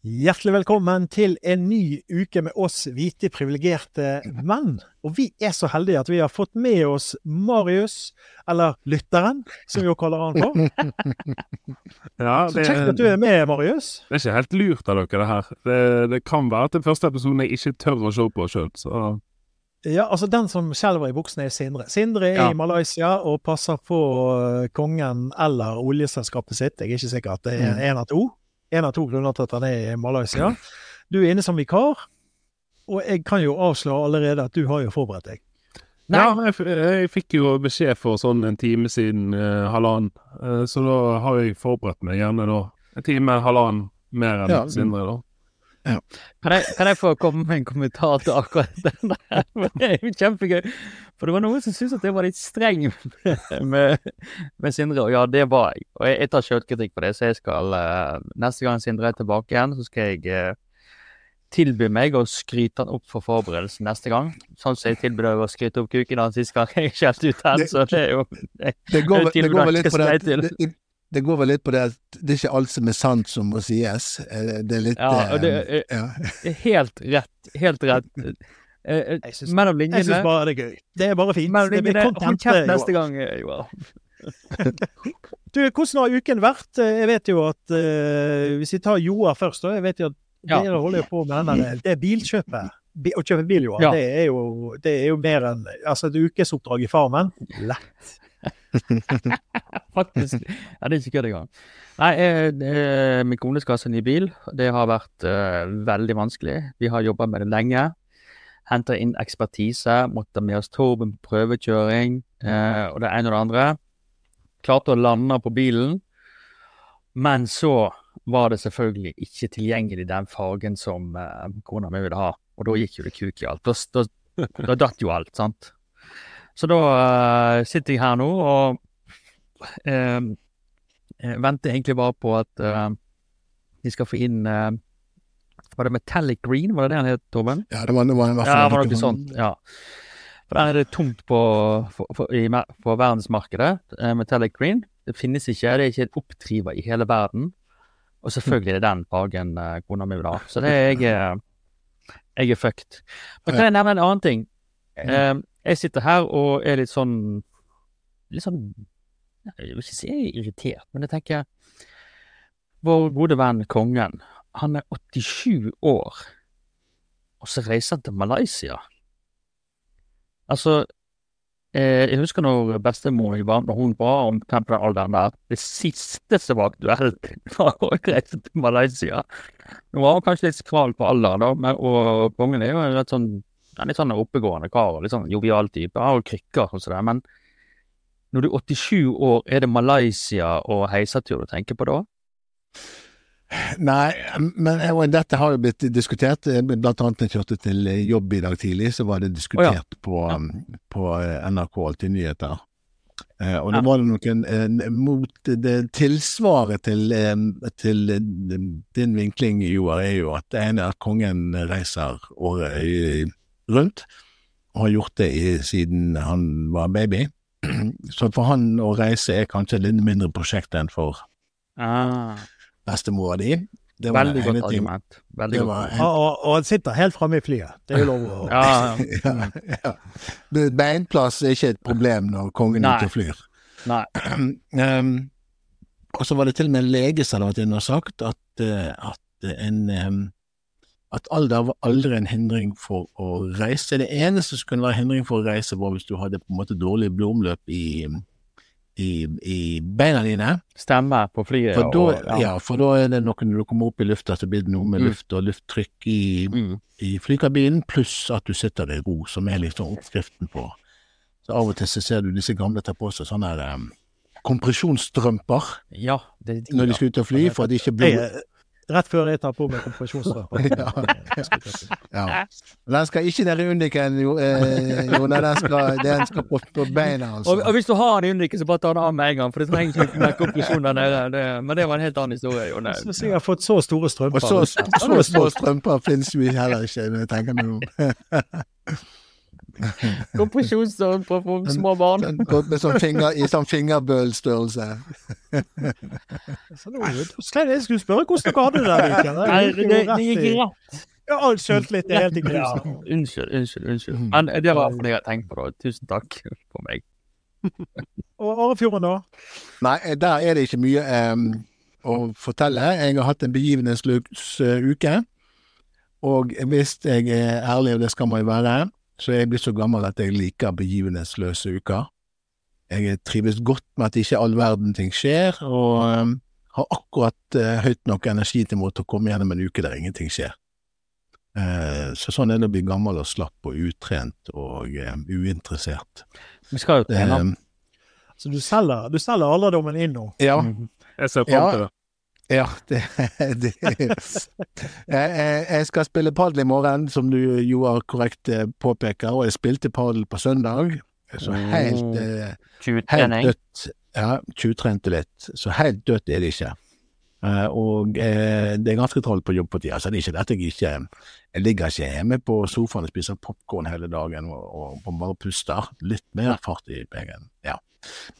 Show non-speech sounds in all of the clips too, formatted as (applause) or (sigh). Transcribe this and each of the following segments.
Hjertelig velkommen til en ny uke med oss hvite privilegerte menn. Og vi er så heldige at vi har fått med oss Marius, eller lytteren, som vi jo kaller han for. (laughs) Ja, Så kjekt at du er med, Marius. Det er ikke helt lurt av dere, det her. Det, det kan være at den første episoden jeg ikke tør å se på sjøl, så Ja, altså Den som skjelver i buksene, er Sindre. Sindre er Ja. i Malaysia og passer på eh, kongen eller oljeselskapet sitt. Jeg er ikke sikker at det er én av to. En av to grunner til at han er i Malaysia. Du er inne som vikar, og jeg kan jo avsløre allerede at du har jo forberedt deg. Ja, jeg, f- jeg fikk jo beskjed for sånn en time siden, eh, halvannen, Eh, så da har jeg forberedt meg gjerne da en time, halvannen mer enn Ja. Sindre, da. Kan jeg, kan jeg få komme med en kommentar til akkurat den der? (laughs) Det er jo kjempegøy. For det var noen som syntes at jeg var litt streng med, med Sindre, og ja, det var jeg. Og jeg, jeg tar sjølkritikk på det, så jeg skal eh, Neste gang Sindre er tilbake igjen, så skal jeg eh, tilby meg å skryte han opp for forberedelsen neste gang. Sånn som jeg tilbød deg å skryte opp kuken hans sist gang jeg (laughs) skjelte ut den, så det er jo Det går, det går vel litt på jeg det, det- det går vel litt på det at det er ikke alt som er sant som må sies. Eh, Det er litt Ja, og det eh, er- ja. Helt rett. Helt rett. (laughs) Mellom linjene Jeg syns- bare det er gøy. Det er bare fint. Mellom linjene Hold content, kjeft neste gang, eh, Joar. (laughs) Du, hvordan har uken vært? Eh, Jeg vet jo at uh, Hvis vi tar Joar først, da. Jeg vet jo at Ja. dere holder jo på med denne, Det er bilkjøpet. Bi- Å kjøpe bil, Joar, Ja. det, er jo, det er jo mer enn altså et ukesoppdrag i Farmen. Lett. (laughs) Faktisk. Ja, det er ikke kødd engang. Nei, eh, eh, min kone skal ha seg ny bil. Det har vært eh, veldig vanskelig. Vi har jobba med det lenge. Henta inn ekspertise. Måtte med oss Torben på prøvekjøring. Eh, og det ene og det andre. Klarte å lande på bilen. Men så var det selvfølgelig ikke tilgjengelig den fargen som eh, kona mi ville ha. Og da gikk jo det kuk i alt. Da, da, da datt jo alt, sant. Så da uh, sitter jeg her nå og uh, venter egentlig bare på at de skal få inn Var det Metallic Green, var det det han het, Torben? ja, det var, det var i hvert Ja, det var noe sånt. Ja. For der er det tomt på, for, for, i, på verdensmarkedet. Metallic Green. Det finnes ikke. Det er ikke en oppdriver i hele verden. Og selvfølgelig er det den fargen kona mi vil ha. Så det er jeg Jeg er fucked. Men kan jeg nevne en annen ting? Eh, jeg sitter her og er litt sånn Litt sånn Jeg vil ikke si jeg er irritert, men jeg tenker Vår gode venn kongen, han er 87 år, og så reiser han til Malaysia. Altså eh, Jeg husker når bestemor var, når hun var omtrent på den der, det siste som var aktuelt, (laughs) var å reise til Malaysia. Nå var hun kanskje litt skral på alderen, da, men, og kongen er jo en rett sånn han er litt sånn oppegående kar og litt sånn jovial type. Har jo krykker og sånn, men når du er 87 år, er det Malaysia og heisatur du tenker på da? Nei, men dette har jo blitt diskutert. Blant annet da jeg kjørte til jobb i dag tidlig, så var det diskutert på, Ja. um, på eh, NRK Alltid nyheter. Eh, og det Ja. var noen eh, mot det tilsvaret til, eh, til din vinkling, Joar, er jo at det ene er at kongen reiser året i- rundt, og har gjort det i, siden han var baby. (clears throat) Så for han å reise er kanskje et litt mindre prosjekt enn for Ah, bestemora di. Det var veldig godt argument. Veldig Det godt. En... Og, og, og han sitter helt framme i flyet. Det er jo lov å (laughs) Ja, ja. ja, ja. Beinplass er ikke et problem når kongen Nei. ikke flyr. Nei. Um, (clears throat) og så var det til og med en lege som hadde vært inne og sagt at, eh, at en um, at alder var aldri en hindring for å reise. Det eneste som kunne være hindring for å reise, var hvis du hadde på en måte dårlig blodomløp i, i, i beina dine. Stemme på flyet. For da, og, ja, for da er det noe når du kommer opp i lufta, så blir det noe med Mm. luft og lufttrykk i, Mm. i flykabinen, pluss at du sitter i ro, som er liksom oppskriften på Så av og til så ser du disse gamle ta på seg sånne um, kompresjonsstrømper Ja, det det, når de skal ut og fly, for at ikke blir... blod Rett før jeg tar på meg kompresjonsstrømper. (laughs) ja. Den skal ikke ned i undiken, jo, eh, jo nei, den skal, den skal på, på beina, altså. Og, og hvis du har den i undiken, så bare ta den av med en gang, for det trenger ikke mer kompresjon der nede. Det, men det var en helt annen historie. Jo, nei. Hvis jeg har fått så store Og strømper så, så små strømper finnes jo heller ikke, når jeg tenker meg om. (laughs) (laughs) Kompresjonsstørrelse på på små barn. Den går med sånn finger, I sånn fingerbølstørrelse. Så nå, da jeg skulle spørre hvordan dere hadde det der. Nei, det, det, det gikk rett. Ja, all selvtillit er helt i Ja, unnskyld, unnskyld. unnskyld. Men det var fordi jeg tenkte på det. Tusen takk (laughs) for meg. (laughs) Og Arefjorden, da? Nei, der er det ikke mye um, å fortelle. Jeg har hatt en begivenhetsløs uke. Og hvis jeg er ærlig, og det skal man jo være, så er jeg blitt så gammel at jeg liker begivenhetsløse uker. Jeg trives godt med at ikke all verden ting skjer, og em, har akkurat eh, høyt nok energi til å komme gjennom en uke der ingenting skjer. Eh, så sånn er det å bli gammel og slapp og utrent og eh, uinteressert. Vi skal jo trene. Em, Så du selger, du selger alderdommen inn nå? ja, Mhm. Jeg ser fram Ja. til det. Ja, det, det jeg, skal spille padel i morgen, som du Joar korrekt eh, påpeker, og jeg spilte padel på søndag. Så helt, eh, helt 20-trening. dødt. Ja, tjuvtrente litt. Så helt dødt er det ikke. Eh, og det er ganske travelt på jobb på tida, så det er ikke dette jeg ikke Jeg ligger ikke hjemme på sofaen og spiser popkorn hele dagen og, og, og bare puster. Litt mer fart i begen. Ja.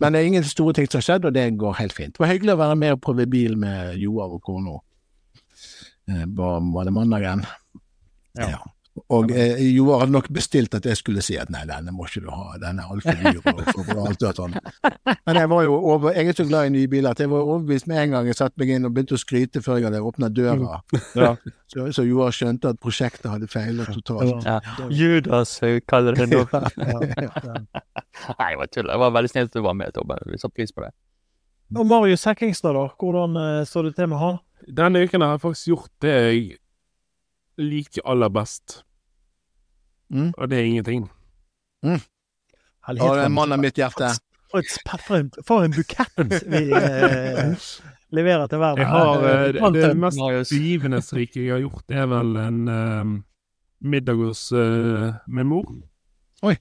Men det er ingen store ting som har skjedd, og det går helt fint. Det var hyggelig å være med og prøve bil med Joar og kona. Eh, var, det mandagen? Ja. Og eh, Joar hadde nok bestilt at jeg skulle si at nei, denne må ikke du ha, den er altfor dyr. og (laughs) alt og sånn. Men jeg var jo over, jeg er så glad i nye biler at jeg var overbevist med en gang jeg satte meg inn og begynte å skryte før jeg hadde åpna døra. (laughs) Ja. Så, så Joar skjønte at prosjektet hadde feilet totalt. Ja. Judas, jeg kaller det nå. (laughs) Ja, ja. Nei, jeg var tull. Det var veldig snilt at du var med, Tobbe. Vi satte pris på det. Og Marius Hekkingstad, da? Hvordan så står det til med han? Denne uken har jeg faktisk gjort det jeg liker aller best. Mm. Og det er ingenting. Herlighet, Og for en en- mann av mitt hjerte. For, en, for en bukett vi eh, (laughs) leverer til verden. Har eh, det, det mest begivenhetsrike jeg har gjort, det er vel en eh, middag hos eh, min mor. Oi.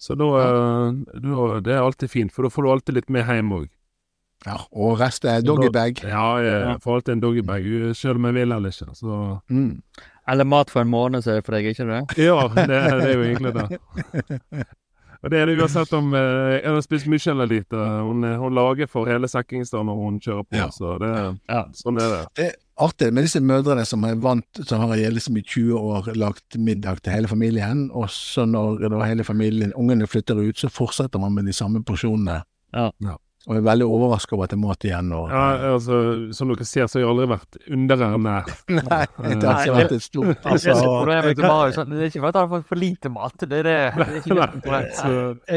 Så da, eh, da Det er alltid fint, for da får du alltid litt med hjem òg. Ja, og resten er doggybag. Ja, jeg får alltid en doggybag, selv om jeg vil eller ikke. Så Mm. Eller mat for en måned, så er det for deg, ikke det? ja, det, det er jo egentlig det. Og det er det uansett om eh, jeg har spist mye eller lite. Hun, eh, hun lager for hele Sekkingstad når hun kjører på, Ja. så det, Ja. sånn er det. Det er artig med disse mødrene som er vant, som har liksom i 20 år lagt middag til hele familien, og så når da hele familien, ungene flytter ut, så fortsetter man med de samme porsjonene. Ja. Ja. Og er veldig overrasket over at det er mat igjen. Og, Ja, altså, som dere ser, så har jeg aldri vært underernært. (laughs) Nei, det har ikke vært et stort Altså, det, problemet kan- Marius, det er ikke for at han har fått for lite mat, det er det. det er ikke Nei,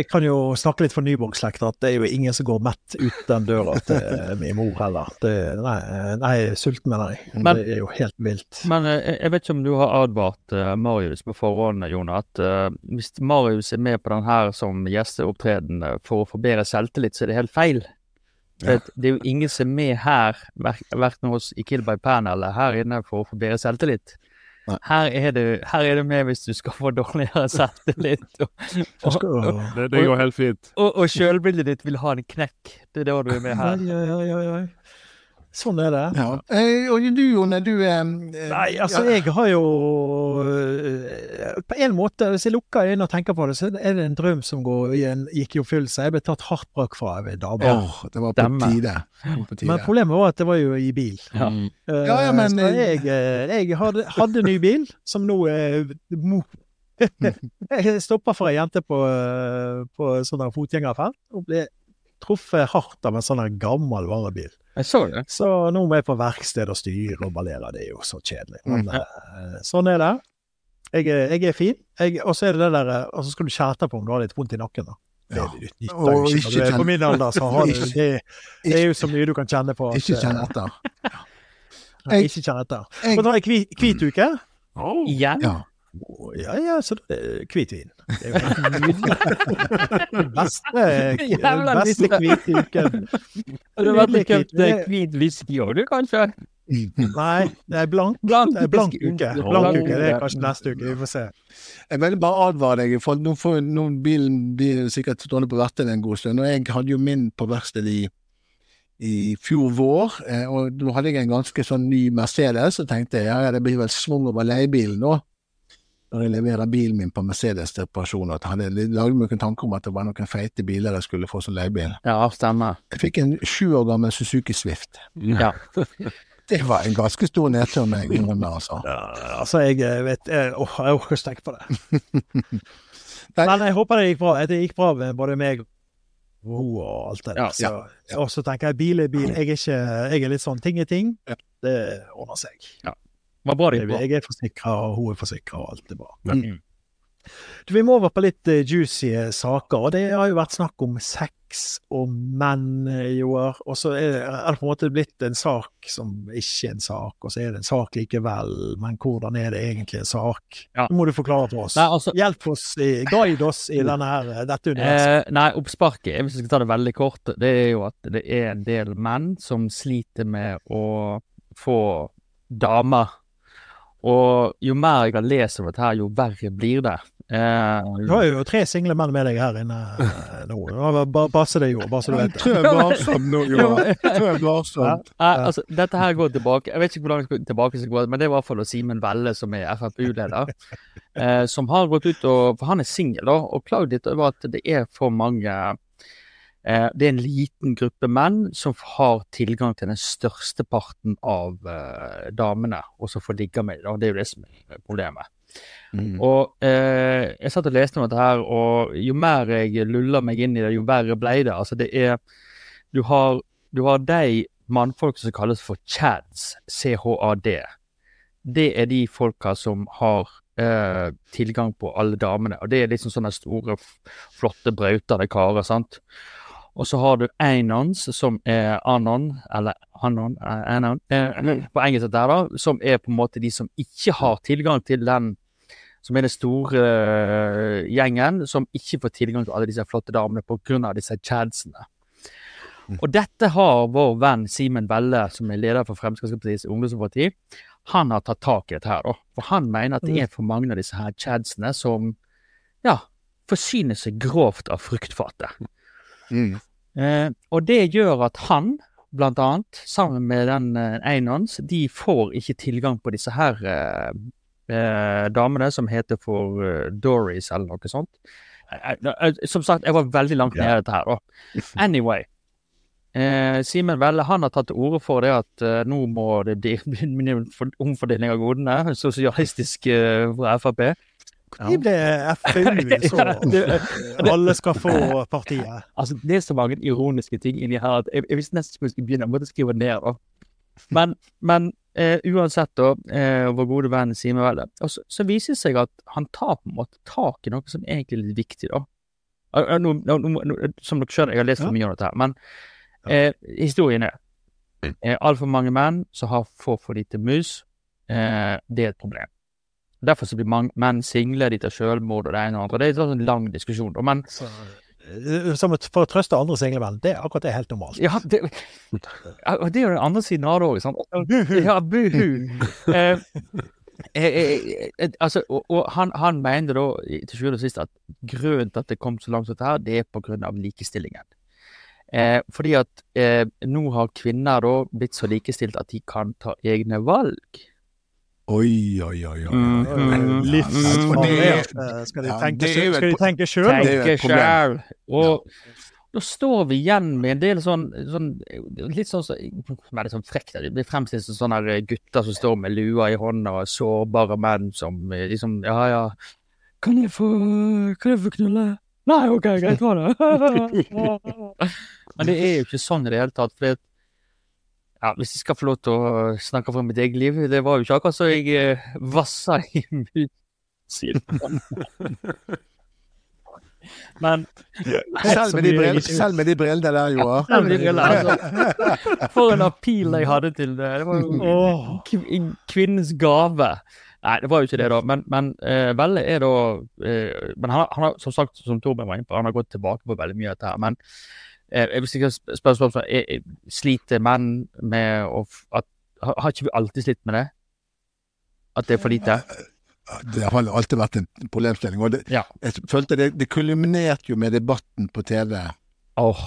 Jeg kan jo snakke litt for Nyborg-slekta, at det er jo ingen som går mett ut den døra til min mor heller. Det, nei, nei, sulten mener jeg. Men- det er jo helt vilt. Men eh, jeg jeg vet ikke om du har advart eh, Marius på forhånd, Jon, at uh, hvis Marius er med på den her som gjesteopptreden eh, for å få bedre selvtillit, så er det helt feil. At Det er jo ingen som er med her, verken hos i Kill by Pan eller her inne, for å få bedre selvtillit. Her er, du, her er du, med hvis du skal få dårligere (laughs) selvtillit, og, og, og, det, det går helt fint. og, og sjølbildet ditt vil ha en knekk. Det er da du er med her. oi, oi, oi. Sånn er det. Ja. Eh, og du, Jone, du er eh, Nei, altså, ja. jeg har jo øh, På en måte, hvis jeg lukker øynene og tenker på det, så er det en drøm som går, i en- gikk i oppfyllelse. Jeg ble tatt hardt brakk fra av ei dame. Åh, det var på tide. På tide. Men problemet var at det var jo i bil. Ja. Eh, Ja, ja, men- så jeg, eh, jeg hadde, hadde ny bil, som nå er mo- (laughs) Jeg stoppa for ei jente på, eh, på sånn fotgjengerfelt og ble truffet hardt av en sånn gammel varebil. Jeg så det. Så nå må jeg på verksted og styre og ballere. Det er jo så kjedelig. Men Mm. sånn er det. Jeg, er- jeg er fin. Jeg, og så er det det der eh, Og så skal du kjære på om du har litt vondt i nakken. da. Det Ja. Og ikke. ikke kjenn- på min alder, så har du det, det er jo så mye du kan kjenne på. at, Ikke kjenn eh, etter. (laughs) Nei, ikke kjenn etter. Jeg- Og da er hvit, hvit uke. Oh. Igjen? Ja. Ja, ja, så det er hvitvin. Det er jo helt nydelig. (laughs) Beste, den beste hvite uken. Du vært og kjøpt hvit. eh, whisky òg, du, kanskje? Nei, det er blank. Blank, Det er blank uke. Blank uke, Det er kanskje neste uke. Vi får se. Jeg vil bare advare deg, for nå får nå bilen blir sikkert stående på verkstedet en god stund. Og jeg hadde jo min på verkstedet i, i fjor vår, eh, og da hadde jeg en ganske sånn ny Mercedes, og tenkte ja, det blir vel svung over leiebilen nå. Når jeg leverer bilen min på Mercedes til reparasjon, at jeg hadde laget meg en tanke om at det var noen feite biler jeg skulle få som leiebil. Ja, stemmer. Jeg fikk en sju år gammel Suzuki Swift. Ja. (laughs) Det var en ganske stor nedtur med innrømme, altså. Ja, altså, jeg eh, vet jeg, åh, jeg orker ikke tenke på det. (laughs) Nei. Men jeg håper det gikk bra. Det gikk bra med både meg og hun og alt det der. Ja, ja, ja. Og så tenker jeg bil er bil. Jeg er, ikke, jeg er litt sånn ting er ting. Ja. Det ordner seg. Det var bra det gikk bra. Jeg er forsikra, og hun er forsikra, og alt er bra. Mm. Du, Vi må over på litt uh, juicy saker. og Det har jo vært snakk om sex og menn eh, i år. Og så er det, er det på en måte blitt en sak som ikke er en sak, og så er det en sak likevel. Men hvordan er det egentlig en sak? Ja. Det må du forklare for oss. Nei, altså, Hjelp oss, i- guide oss i denne her, dette universet. Eh, nei, oppsparket, hvis vi skal ta det veldig kort, det er jo at det er en del menn som sliter med å få damer. Og jo mer jeg har lest om dette her, jo verre blir det. Eh, Du har jo tre single menn med deg her inne eh, nå. Bare bare så det gjorde, bare så du vet det. Trø varsomt nå, Johan. (laughs) Trø varsomt. Ja, altså, dette her går tilbake Jeg vet ikke hvor langt tilbake skal gå, men det er i hvert fall Simen Velle, som er FFU-leder, eh, som har gått ut og For han er singel, da, og klaget litt over at det er for mange eh, Det er en liten gruppe menn som har tilgang til den største parten av eh, damene, og som får ligge med dem. Det er jo det som er problemet. Mm. Og eh, jeg satt og leste om dette her, og jo mer jeg luller meg inn i det, jo verre ble det. Altså, det er Du har, du har de mannfolk som kalles for chads, CHAD. Det er de folka som har eh, tilgang på alle damene, og det er liksom sånne store, flotte, brautende karer, sant. Og så har du anons, som er anon, eller anon, eh, anon eh, på engelsk der, da, som er på en måte de som ikke har tilgang til den som er den store uh, gjengen, som ikke får tilgang til alle disse flotte damene pga. disse chadsene. Og dette har vår venn Simen Velle, som er leder for Fremskrittspartiets ungdomsparti, han har tatt tak i dette her, da. For han mener at det er for mange av disse her chadsene som, ja, forsyner seg grovt av fruktfatet. Mm. Eh, og det gjør at han, blant annet, sammen med den eh, Einons, de får ikke tilgang på disse her eh, eh, damene som heter for eh, Doris eller noe sånt. Eh, som sagt, jeg var veldig langt nede i dette her, da. (laughs) Anyway. Eh, Simen Velle han har tatt til orde for det at eh, nå må det bli (laughs) omfordeling av godene, sosialistisk eh, Frp. De ble FPU, (laughs) så alle skal få partiet. Altså, det er så mange ironiske ting inni her at jeg, jeg visste nesten ikke jeg skulle begynne. Jeg måtte skrive det ned. da. Men, men eh, uansett, da, eh, vår gode venn Simen Velle, og så, så viser det seg at han tar på en måte tak i noe som egentlig er litt viktig, da. Nå, nå, nå, som dere skjønner, jeg har lest for mye om dette her, men eh, historien er eh, altfor mange menn som har for for lite mus, eh, det er et problem. Derfor så blir mange menn single, de tar selvmord og det ene og andre. Det er en sånn lang diskusjon, men Så, eh, som for å trøste andre single menn, det er akkurat det er helt normalt. Ja, det, det er jo den andre siden av det òg, sant. Ja, buhu. Eh, eh, eh, eh, altså, og, og han, han mener da til sjuende og sist at grunnen til at det kom så langt som dette her, det er av likestillingen. Eh, fordi at eh, nå har kvinner da blitt så likestilt at de kan ta egne valg. Oi, oi, oi. oi. Mm, oi. mm, Livsfarlig. det- Eh, Skal de tenke et Skal de tenke sjøl? Tenke sjøl. Og da står vi igjen med en del sånn, sånn Litt sånn så, som er det sånn frekt. Det blir fremstilt som sånne gutter som står med lua i hånda, og sårbare menn som eh, liksom Ja, ja. Kan jeg få Kan jeg få knulle? Nei, OK, greit, ha det. (laughs) (laughs) Men det er jo ikke sånn i det hele tatt. For det, ja, hvis jeg skal få lov til å snakke fra mitt eget liv Det var jo ikke akkurat så jeg eh, vassa i mudsiden. (laughs) Men Selv med de brillene, selv med de brillene der, Joar. Ja, men de brillene, altså. (laughs) For en appeal jeg hadde til det. Det var jo en kv- kvinnens gave. Nei, det var jo ikke det, da. Men, men eh, Velle er da eh, Men han, har- han har, som sagt, som Torben var inne på, han har gått tilbake på veldig mye av dette her. Men eh, jeg vil spørre spørsmål, er- er- sliter menn med å at, har, har ikke vi alltid slitt med det? At det er for lite? Det har alltid vært en problemstilling. Og det, Ja. jeg følte det, det kulminerte jo med debatten på TV, Oh,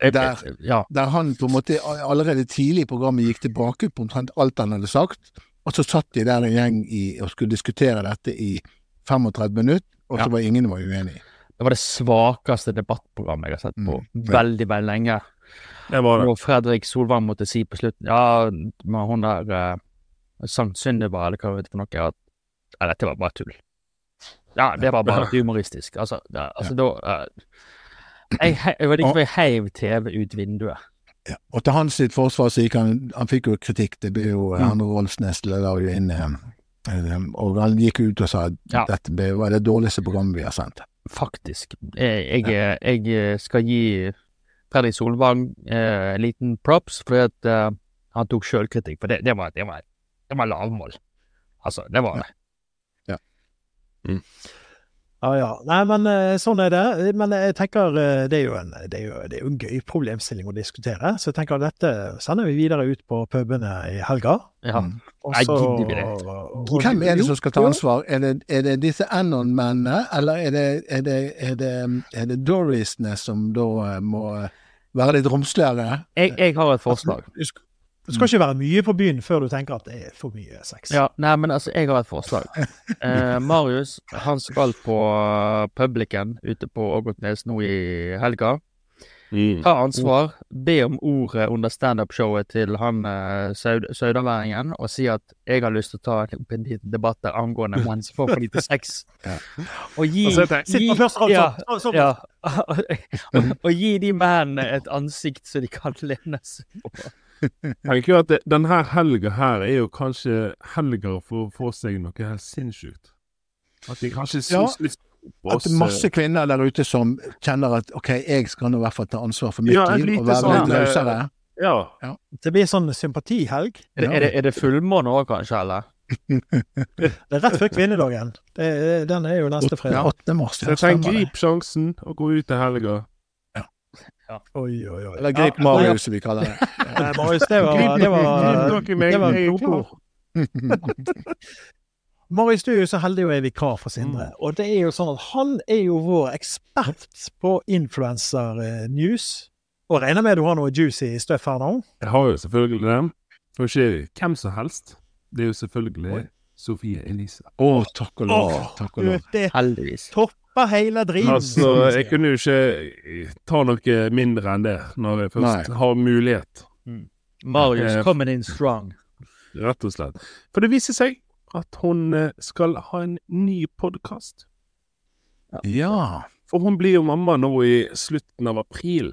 jeg- Der. jeg- Ja. der han på en måte allerede tidlig i programmet gikk tilbake på omtrent alt han hadde sagt. Og så satt de der en gjeng i, og skulle diskutere dette i 35 minutter, og så Ja. var ingen var uenig. Det var det svakeste debattprogrammet jeg har sett på Mm. veldig, veldig lenge. Det var det. Og Fredrik Solvang måtte si på slutten Ja, med hun der uh, Sankt Sunniva, eller hva du for noe, at ja, dette var bare tull. Ja, det var bare (laughs) humoristisk. Altså, ja, altså da eh, jeg, jeg ikke om jeg heiv TV ut vinduet. Ja. Og til hans sitt forsvar så gikk han Han fikk jo kritikk, det ble jo Mm. Arne Rolfsnes la jo inn eh, eh, Og han gikk ut og sa at Ja. dette var det dårligste programmet vi har sendt. Faktisk. Jeg, jeg, jeg skal gi Fredrik Solvang eh, liten props, fordi at eh, han tok sjølkritikk. For det, det, var, det, var, det var lavmål. Altså, det var det. Ja, ja. Nei, men eh, sånn er det. Men jeg tenker eh, det er jo en, det er jo, det er jo en gøy problemstilling å diskutere. Så jeg tenker at dette sender vi videre ut på pubene i helga. Ja. Mm. Og Nei, gidder vi det? Hvem er det som skal ta ansvar? Er det, er det disse Anon-mennene, eller er det, er, det, er, det, er det Dorisene som da eh, må være litt romsligere? Jeg, jeg har et forslag. Det skal ikke være mye på byen før du tenker at det er for mye sex. Ja, nei, men altså, jeg har et forslag. (laughs) Eh, Marius, han skal på uh, ute på Ågotnes nå i helga. Mm. Ta ansvar, be om ordet under standup-showet til han saud saudaværingen, og si at jeg har lyst til å ta en liten debatt der angående menn som får for lite sex. (laughs) Ja. Og gi, Altså, gi rad ja, sånn. sånn. ja, og, (laughs) og gi de mennene et ansikt så de kan lene seg på. Tenker jo at denne helga her er jo kanskje helga for å få seg noe helt sinnssykt. At de kanskje Ja, synes litt på At det er masse kvinner der ute som kjenner at ok, jeg skal nå i hvert fall ta ansvar for mitt Ja, liv og være sånn, litt eh, løsere. Ja. Det blir sånn sympatihelg. Er det, er det, er det fullmåne òg, kanskje, eller? (laughs) Det er rett før kvinnedagen. Det, den er jo neste fredag. 8. mars, Så ja, jeg tenker grip sjansen og gå ut til helga. Oi, oi, oi. Eller grip Ja, Marius, som vi kaller det. (laughs) Nei, Marius, det var, det var, det var ord. (laughs) Marius, du er jo så heldig å er vikar for Sindre. Og det er jo sånn at han er jo vår ekspert på influencer-news. Og regner med du har noe juicy stuff her nå? Jeg har jo selvfølgelig det. For ikke hvem som helst. Det er jo selvfølgelig Sofie Elise. Å, takk og lov. Oh, Takk og lov. Heldigvis. Heldigvis. Topper hele driten. Altså, jeg kunne jo ikke ta noe mindre enn det når jeg først Nei. har mulighet, Marius Eh, coming in strong. rett og slett. For det viser seg at hun eh, skal ha en ny podkast. Ja. For hun blir jo mamma nå i slutten av april.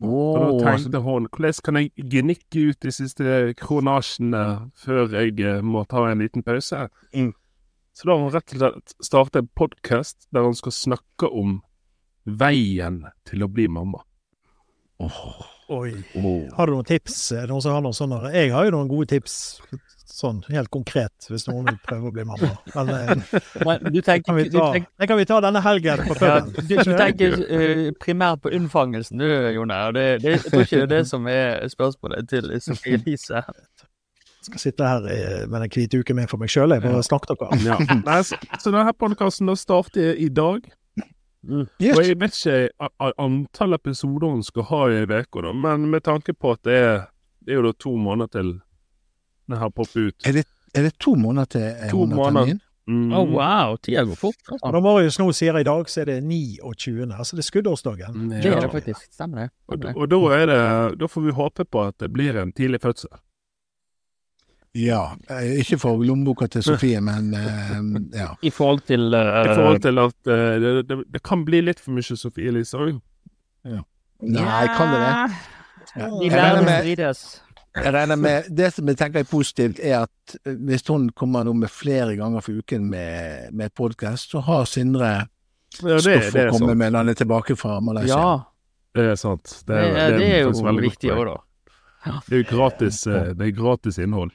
Og da tenkte hun hvordan kan jeg gnikke ut de siste kronasjene før jeg eh, må ta en liten pause? Mm. Så da har hun rett og slett startet en podkast der hun skal snakke om veien til å bli mamma. Oh. Oi. Oh. Har du noen tips? Er det Noen som har noen sånne? Jeg har jo noen gode tips, sånn helt konkret, hvis noen vil prøve å bli mamma. Men eh, Men du tenker, kan vi du ta, tenker, det kan vi ta denne helgen på ja, du, du tenker uh, primært på unnfangelsen du, Jone. Og det, det, jeg tror ikke det er det som er spørsmålet til Sofie Elise. Skal sitte her med den hvite uken min for meg sjøl, jeg bare snakker dere. Ja. (laughs) Nei, så, så denne podkasten starter i dag. Og Yes. jeg vet ikke antall episoder hun skal ha i uka, men med tanke på at det er, det er jo da to måneder til den her popper ut. Er det, er det to måneder til eh, To hun har måneder. termin? Mm. Å, wow. Tida går fort. Og Altså. Når Marius nå sier i dag, så er det 29. Altså det er skuddårsdagen. Ja. Det er det faktisk. Stemmer det. Stemmer det. og da er det Da får vi håpe på at det blir en tidlig fødsel. Ja. eh, Ikke for lommeboka til Sofie, (laughs) men eh, ja. I forhold til uh, I forhold til at uh, det, det, det kan bli litt for mye Sofie Elise òg. Nei, kan det det? De Jeg regner med- strides. Jeg regner med, Det som jeg tenker er positivt, er at hvis hun kommer nå med flere ganger for uken med, med podkast, så har Sindre Ja, det, stoff det å komme sant. med når han er tilbake fra Malaysia. Ja, Det er sant. det, er- det er jo er jo viktig òg, da. Det er jo gratis, det er gratis innhold.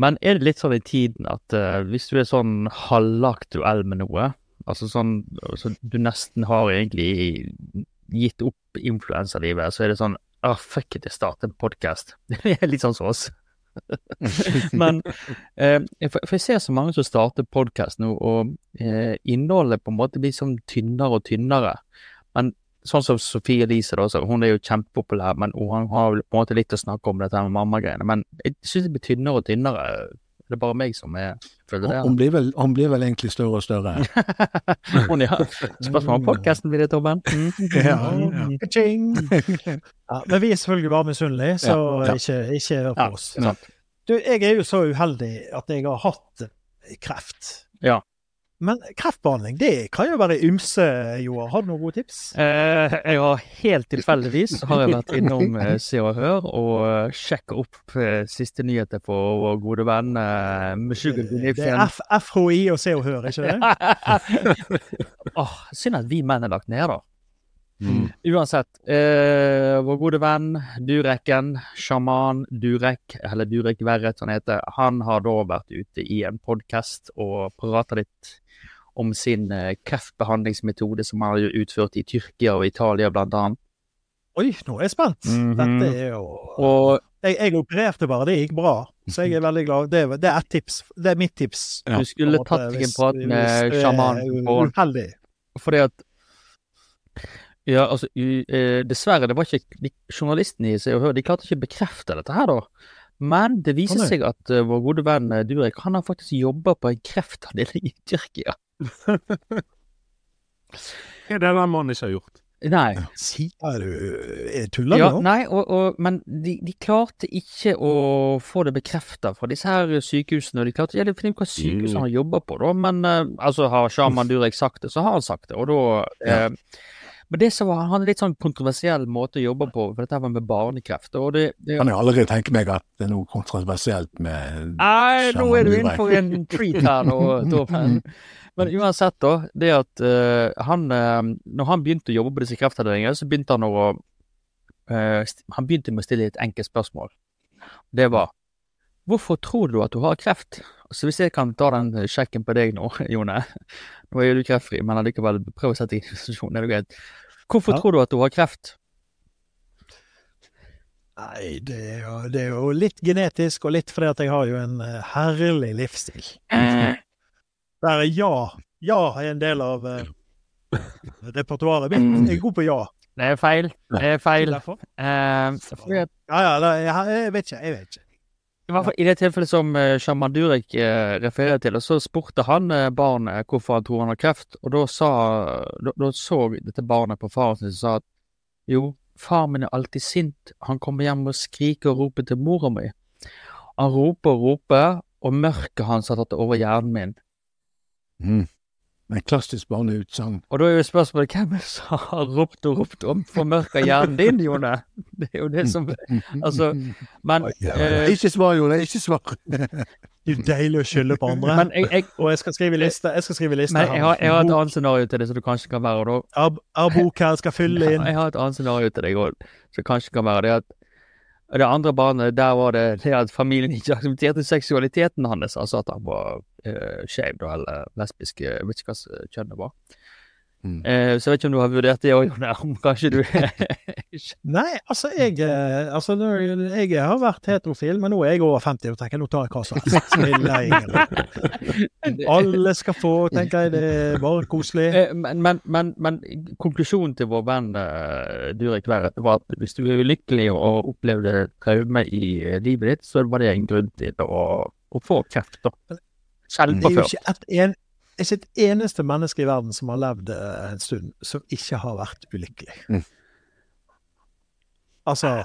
Men er det litt sånn i tiden at uh, hvis du er sånn halvaktuell med noe, altså sånn så du nesten har egentlig gitt opp influensalivet, så er det sånn ah, fuck it, jeg starter en podkast. (laughs) Det er litt sånn som oss. (laughs) Men eh, for jeg ser så mange som starter podkast nå, og eh, innholdet på en måte blir sånn tynnere og tynnere. Men sånn som Sofie Elise, da, så hun er jo kjempepopulær, men hun har vel på en måte litt å snakke om dette med mammagreiene. Men jeg syns det blir tynnere og tynnere. Det er bare meg som er, føler det. Hun blir, vel, hun blir vel egentlig større og større. (laughs) Hun, ja. Spørsmål om podkasten blir det, Torben? Mm. (laughs) Ja, Mm. (laughs) Ja, men vi er selvfølgelig bare misunnelige, så Ja, ja. ikke, ikke hør på Ja, oss. sant. Du, jeg er jo så uheldig at jeg har hatt kreft. Ja. Men kreftbehandling, det kan jo være ymse, Joar. Har du noen gode tips? Eh, jeg har helt tilfeldigvis (laughs) har jeg vært innom eh, Se og Hør og uh, sjekka opp eh, siste nyheter på vår gode venn Det er F FHI og Se og Hør, ikke det? (laughs) oh, synd at vi menn er lagt ned, da. Mm. Uansett, eh, vår gode venn Durekken, sjaman Durek, eller Durek Verret han heter, han har da vært ute i en podkast og prata litt om sin eh, kreftbehandlingsmetode som han har utført i Tyrkia og Italia, blant annet. Oi, nå er jeg spent. Mhm. Dette er jo Og jeg, jeg opererte bare, det gikk bra. Så jeg er veldig glad. Det, er- det er et tips. Det er mitt tips. Ja. du skulle måte, tatt deg en prat med sjamanen Uheldig. Fordi at Ja, altså eh, Dessverre, det var ikke de, Journalistene i Se og Hør de klarte ikke å bekrefte dette her, da. Men det viser seg at uh, vår gode venn Durek han har faktisk jobba på en kreftavdeling i Tyrkia. Hva (laughs) er det den mannen ikke har gjort? Nei. Sier du er Tuller du Ja, nå? nei og, og, men de, de klarte ikke å få det bekrefta fra disse her sykehusene. og De klarte ikke å finne ut hva sykehus Mm. han jobber på, da. Men eh, altså, har Shaman Durek sagt det, så har han sagt det. Og da eh, Men det som var, han hadde litt sånn kontroversiell måte å jobbe på, for dette var med barnekreft. Og det, det Kan jeg aldri tenke meg at det er noe kontroversielt med Nei, nå er du innenfor inne for en treat her nå, (laughs) Torben. Men uansett, da. Det at uh, han uh, Når han begynte å jobbe på disse kreftavdelingene, så begynte han å uh, Han begynte med å stille et enkelt spørsmål. Det var Hvorfor tror du at du har kreft? Så hvis jeg kan ta den sjekken på deg nå, (laughs) Jone. Nå er jo du kreftfri, men allikevel prøv å sette deg i en situasjon. Det er jo greit. Hvorfor Ja. tror du at du har kreft? Nei, det er, jo, det er jo litt genetisk, og litt fordi at jeg har jo en herlig livsstil. (clears throat) Der er ja. Ja er en del av uh, (laughs) repertoaret mitt. Jeg er god på ja. Det er feil. Det er feil. Derfor. Eh, Ja, ja, da, jeg, jeg vet ikke. Jeg vet ikke. I hvert fall i det tilfellet som uh, Shaman Durek eh, refererer til, og så spurte han barnet hvorfor han tror han har kreft, og da sa da, da så dette barnet på faren sin og sa at jo, far min er alltid sint, han kommer hjem og skriker og roper til mora mi. Han roper og roper, og mørket hans har tatt over hjernen min. Mm. En klassisk barneutsagn. Og da er jo spørsmålet hvem er det som har ropt og ropt om formørka hjernen din, Jone? Det er jo det som Altså, men eh, Ikke svar, Jone. Ikke svar. Det er jo deilig å skylde på andre. Men jeg, jeg, og jeg skal skrive liste. Jeg skal skrive liste men jeg, har, jeg har et annet scenario til det som du kanskje kan være, og da Ar- Arbok her skal fylle inn. Jeg har et annet scenario til deg òg, som kanskje kan være det at det andre barnet, der var det det at familien ikke aksepterte seksualiteten hans, altså at han var uh, skeiv eller lesbisk, jeg vet ikke hva kjønnet var. Mm. Eh, så jeg vet ikke om du har vurdert det òg, om kanskje du (laughs) Nei, altså jeg, eh, altså jeg har vært heterofil, men nå er jeg over 50 og tenker nå tar jeg hva som helst. Alle skal få, tenker jeg. Det er bare koselig. Eh, men, men, men, men konklusjonen til vår venn Durek Verret var at hvis du er ulykkelig og opplevde traume i livet ditt, så var det en grunn til å, å få kreft. da. Det er jo ikke et, en, ikke et eneste menneske i verden som har levd eh, en stund, som ikke har vært ulykkelig. Mm. Altså (laughs)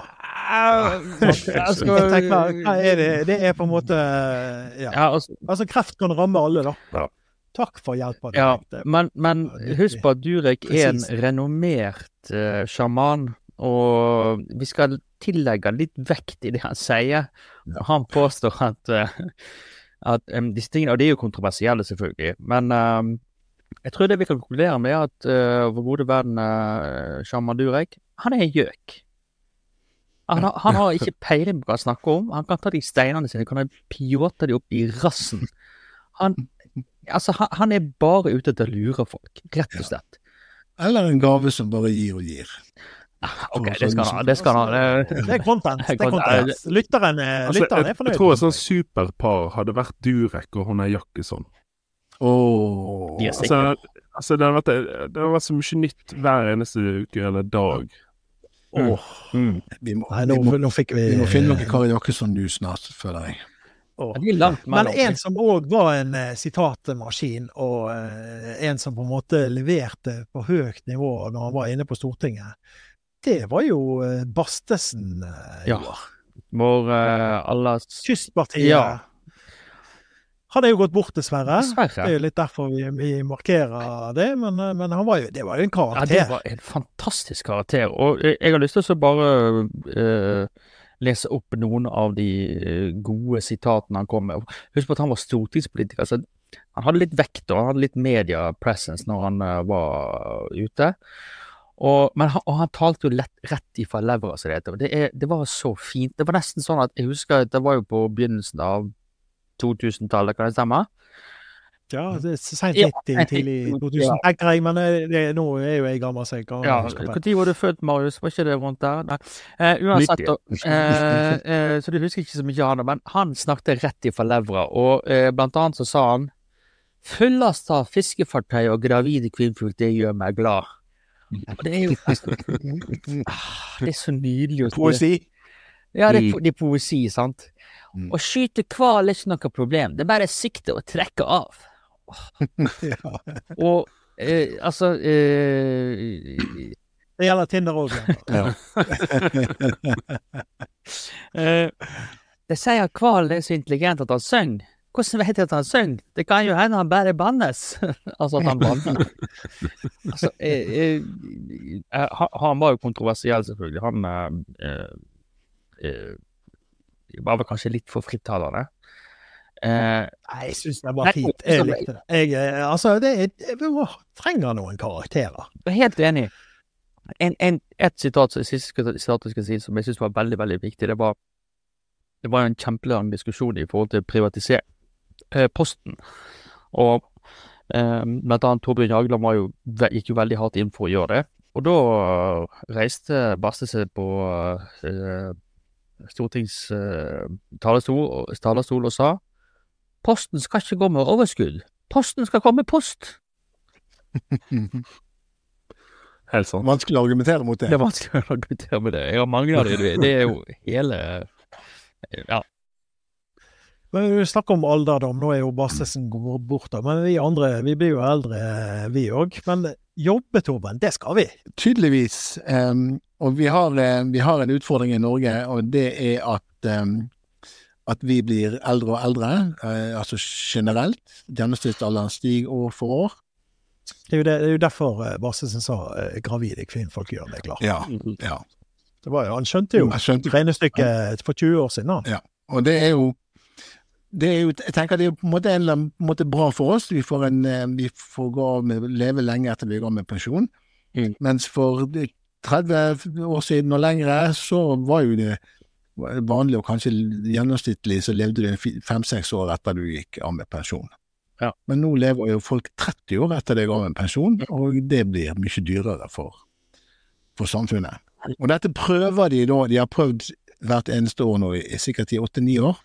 tenker, hva er det? Det er på en måte Ja. Ja, altså, Altså, kreft kan ramme alle, da. Ja. Takk for hjelpa. ja, men, men er husk på at Durek er en renommert uh, sjaman, og vi skal tillegge litt vekt i det han sier. Ja. Han påstår at, eh, at um, disse tingene Og de er jo kontroversielle, selvfølgelig, men um, jeg tror det vi kan konkludere med, er at uh, vår gode venn uh, sjaman Durek, han er en gjøk. Han har, han har ikke peiling på hva han snakker om. Han kan ta de steinene sine, kan pjåte de opp i rassen. Han, altså, han, han er bare ute etter å lure folk, rett og slett. Eller en gave som bare gir og gir. Ok, det skal han ha. Det skal han ha. Det- Det er content. Det er Content. Lytteren er, Altså, lytteren er fornøyd. jeg tror et sånt superpar hadde vært Durek og hun er Jakkesson. Åh. De. Altså, altså det, har vært, det har vært så mye nytt hver eneste uke eller dag. Åh, Mm. Vi må, Nei, vi må, nå fikk vi vi må finne noe Kari Jakkesson-du snart, føler jeg. Oh. Men en som òg var en uh, sitatmaskin, og uh, en som på en måte leverte på høyt nivå når han var inne på Stortinget, det var jo eh, Bastesen. i Ja. Joar. Vår uh, alles Kystpartiet. Ja. Han er jo gått bort, dessverre. Det er jo litt derfor vi, vi markerer det, men, eh, men han var jo, det var jo en karakter. Ja, det var en fantastisk karakter. Og jeg har lyst til å bare uh, lese opp noen av de eh, gode sitatene han kom med. Husk på at han var stortingspolitiker, så han hadde litt vekt og han hadde litt media presence når han eh, var ute. Og, men han, og han talte jo lett, rett ifra levra, som det heter. Det, er, det var så fint. Det var nesten sånn at jeg husker at det var jo på begynnelsen av 2000-tallet, kan det stemme? Ja, det er seint Ja, 90, sent tidlig 90, 2000, ja. tenker jeg, men eh, det, nå er jo jeg gammel, så jeg kan Ja. Når var du født, Marius? Var ikke det rundt der? Nei. Eh, uansett, og, eh, eh, så du husker ikke så mye av det, men han snakket rett ifra levra, og eh, blant annet så sa han Fyllast av fiskefartøy og gravide kvinnfolk, det gjør meg glad. Det er jo (laughs) Ah, Det er så nydelig å si. Poesi. Ja, det er, po- det er poesi, sant. Mm. Å skyte hval er ikke noe problem, det er bare sikte og trekke av. (laughs) Ja. Og eh, altså eh, Det gjelder Tinder òg. Ja. (laughs) Eh, de sier at hvalen er så intelligent at han synger. Hvordan vet jeg at han synger? Det kan jo hende han bare bannes. (laughs) altså at han (laughs) banner. altså, jeg, jeg, eh, han, han var jo kontroversiell, selvfølgelig. Han eh, eh, var vel kanskje litt for frittalende. Eh, Nei, jeg syns det var fint. Jeg likte det. Jeg, eh, altså, det er, vi må- trenger noen karakterer. Jeg er helt enig. En, en, et sitat, som- jeg si, som jeg syns var veldig veldig viktig, det var det var en kjempelang diskusjon i forhold til privatisering Posten. Og eh, blant annet Torbjørn Jagland var jo, gikk jo veldig hardt inn for å gjøre det. Og da eh, reiste Baste seg på eh, Stortings eh, talerstol, talerstol og sa Posten skal ikke gå med overskudd. Posten skal komme med post. (laughs) Helt sant. Vanskelig å argumentere mot det. Det er vanskelig å argumentere med det. Jeg har mange av det. Det er jo hele Ja. Men vi snakker om alderdom. Nå er jo Bastesen gått bort, da. Men vi andre vi blir jo eldre, vi òg. Men jobbe, Torben, det skal vi. Tydeligvis. Um, og vi har, eh, vi har en utfordring i Norge, og det er at, um, at vi blir eldre og eldre. Uh, altså generelt. Gjennomsnittsalderen stiger år for år. Det er jo, det, det er jo derfor eh, sa uh, gravide kvinnfolk gjør meg glad. Ja. ja. Det var jo, han skjønte jo regnestykket for 20 år siden. Ja, Og det er jo jo, jeg tenker det er på en måte, en eller annen måte bra for oss. Vi får, en, eh, vi får med, leve lenge etter vi går av med pensjon. Mm. Mens for 30 år siden og lengre, så var jo det vanlig, og kanskje gjennomsnittlig, så levde du fem-seks år etter du gikk av med pensjon. Ja. Men nå lever jo folk 30 år etter de går av med pensjon, og det blir mye dyrere for, for samfunnet. Og dette prøver de da, de har prøvd hvert eneste år nå i, i sikkert i åtte-ni år,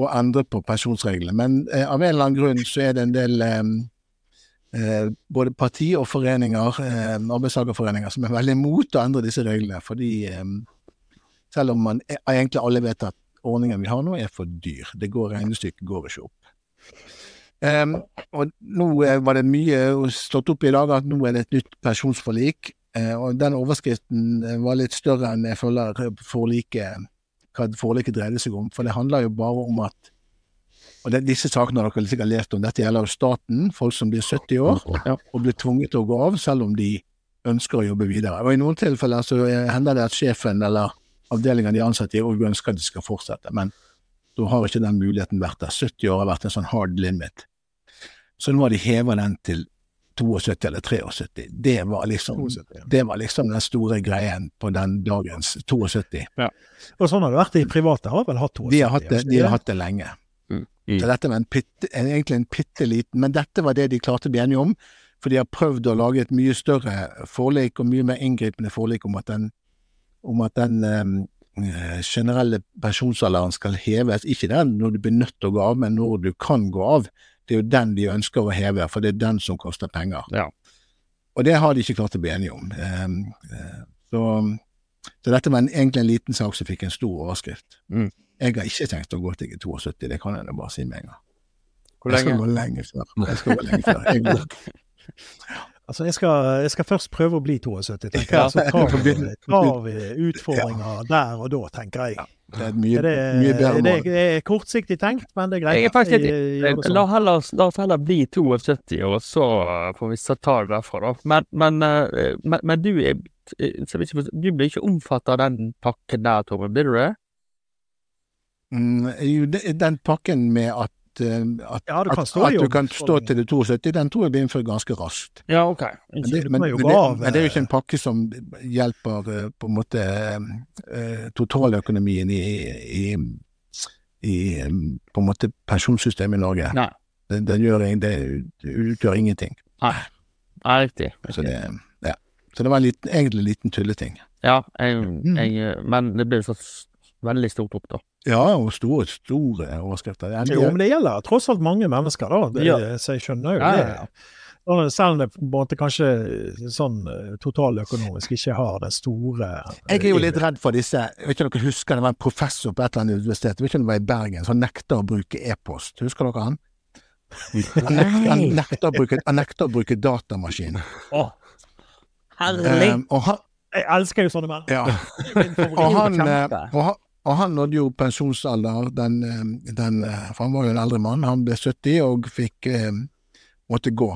å endre på pensjonsreglene. Men eh, av en eller annen grunn så er det en del eh, eh, både parti og foreninger, eh, arbeidstakerforeninger, som er veldig imot å endre disse reglene. Fordi eh, selv om man eh, egentlig alle vet at ordningen vi har nå er for dyr. Det går, Regnestykket går ikke opp. Em, og nå eh, var det mye slått opp i dag at nå er det et nytt pensjonsforlik. Og den overskriften var litt større enn jeg føler forliket, hva forliket dreide seg om. For det handler jo bare om at Og det, disse sakene har dere sikkert lest om. Dette gjelder jo staten, folk som blir 70 år Ja. og blir tvunget til å gå av selv om de ønsker å jobbe videre. Og I noen tilfeller så hender det at sjefen eller avdelingen de ansatte i òg ønsker at de skal fortsette, men da har ikke den muligheten vært der. 70 år har vært en sånn hard limit. Så nå har de heva den til 72 eller 73. Det var liksom, 72, ja. det var liksom den store greien på den dagens 72. Og sånn har det vært i private. Har vel hatt 72. De har hatt det, de har hatt det lenge. Mm. Så dette var en pitt, en, egentlig en bitte liten Men dette var det de klarte å bli enige om, for de har prøvd å lage et mye større forlik og mye mer inngripende forlik om at den, om at den um, generelle pensjonsalderen skal heves. Ikke den når du blir nødt til å gå av, men når du kan gå av. Det er jo den de ønsker å heve, for det er den som koster penger. Ja. Og det har de ikke klart å bli enige om. Eh, eh, så, så dette var en, egentlig en liten sak som fikk en stor overskrift. Jeg har ikke tenkt å gå til er 72, det kan jeg da bare si med en gang. Hvor lenge? Jeg skal gå lenge før. Jeg skal gå lenge før. Jeg går. (laughs) Altså, jeg skal, jeg skal først prøve å bli 72, tenker jeg. Så tar vi, tar vi utfordringer der og da, tenker jeg. Det er et mye, det, mye bedre mål. det er kortsiktig tenkt, men det er greit. Jeg er faktisk sånn. La, heller, la oss heller bli 72, og så får vi ta det derfra, da. Men, men, eh, men, men du er eh, Du blir ikke omfattet av den pakken der, Tommy. blir du det? Mm, jo, den pakken med at, eh, at, Ja, du kan at, stå i at du kan stå til du er 72, den tror jeg blir innført ganske raskt. Ja, OK. Men det, men, men, det, men det er jo eh, ikke en pakke som hjelper eh, på en måte eh, eh, totaløkonomien i, i, i eh, på en måte pensjonssystemet i Norge. Nei. Det, det, gjør, det utgjør ingenting. Nei, Nei riktig. Så det, ja. så det var en liten, egentlig en liten tulleting. Ja, jeg, Mm. jeg, men det blir så veldig stort opp, da. Ja, og store, store overskrifter. Ja, Jo, men det gjelder tross alt mange mennesker, da. Det, Ja. Så jeg skjønner jo Ja, det. ja. Selv om det på en måte kanskje sånn eh, totaløkonomisk ikke har den store Jeg er jo litt redd for disse Jeg vet ikke om dere husker det var en professor på et eller annet universitet, jeg vet ikke om det var i Bergen, som nekter å bruke e-post. Husker dere han? Han nekter, han nekter, å, bruke, han nekter å bruke datamaskin. Å, herlig! Um, og han, Jeg elsker jo sånne menn. ja, og han, eh, og han, og han nådde jo pensjonsalder, den, eh, den, eh, for han var jo en eldre mann. Han ble 70 og fikk eh, måtte gå.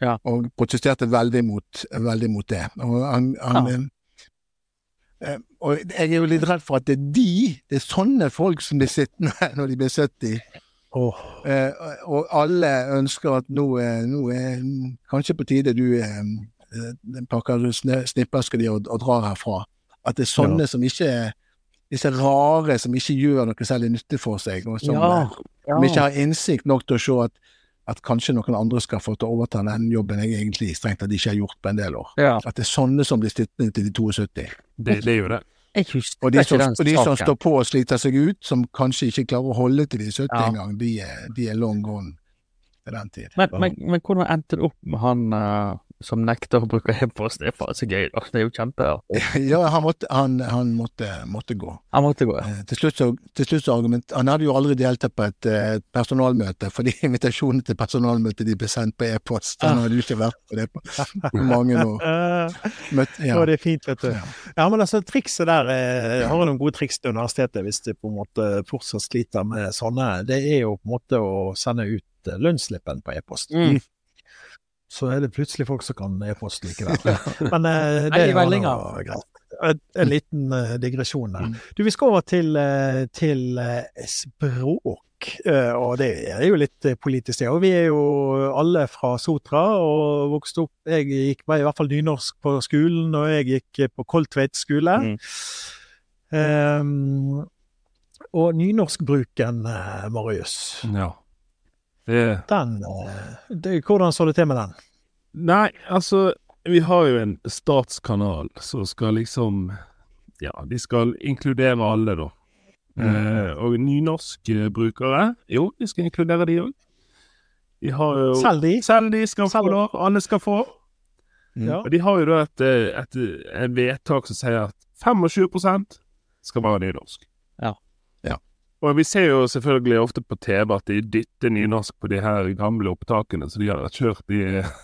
Ja. Og protesterte veldig mot, veldig mot det. Og han, han Ja. eh, eh, og jeg er jo litt redd for at det er de, det er sånne folk som blir sittende når de blir 70. Oh. Eh, og alle ønsker at nå, nå er kanskje på tide du pakker snippeska og, og drar herfra. At det er sånne som ikke er disse rare som ikke gjør noe særlig nytte for seg, og som, Ja, ja. som ikke har innsikt nok til å se at, at kanskje noen andre skal få til å overta den jobben jeg egentlig strengt tatt ikke har gjort på en del år. ja. At det er sånne som blir sittende til de 72. Det, det er jo det. Jeg husker Og de, som, og de som står på og sliter seg ut, som kanskje ikke klarer å holde til de 70 Ja. engang, de, de er long gone til den tid. Men, men, men hvordan endte det opp med han eh, som nekter å bruke e-post? Det er faen så gøy, da. Det er jo kjempeartig. (laughs) Ja, han måtte, han, han måtte, måtte gå. Han måtte gå. Eh, Til slutt så, til slutt så argument, Han hadde jo aldri deltatt på et, eh, et personalmøte, fordi (laughs) invitasjonen til personalmøte de ble sendt på e-post. Han hadde jo ikke vært på det på (laughs) mange år. Møtt, ja. Og det er fint, vet du. Ja, men altså, trikset der eh, Jeg har jo noen gode triks til universitetet hvis de på en måte fortsatt sliter med sånne. Det er jo på en måte å sende ut eh, lønnsslippen på e-post. Mm. Så er det plutselig folk som kan e-post likevel. (laughs) Men eh, det er nå greit. En, en liten uh, digresjon der. Mm. Du, vi skal over til, uh, til uh, språk. og det er jo litt politisk, det. Og vi er jo alle fra Sotra og vokste opp Jeg gikk var i hvert fall nynorsk på skolen, og jeg gikk på Koltveit skole. Mm. Um, og nynorskbruken, Marius, Ja. Det den eh, det, Hvordan så det til med den? Nei, altså Vi har jo en statskanal som skal liksom Ja, de skal inkludere alle, da. Eh, og nynorskbrukere Jo, de skal inkludere de òg. De har jo Selv de? Selv de skal få da, lov. Alle skal få. Ja. Og de har jo da et, eh, et, et vedtak som sier at 25 skal være nynorsk. Og vi ser jo selvfølgelig ofte på TV at de dytter nynorsk på de her gamle opptakene som de har kjørt i (laughs) eh,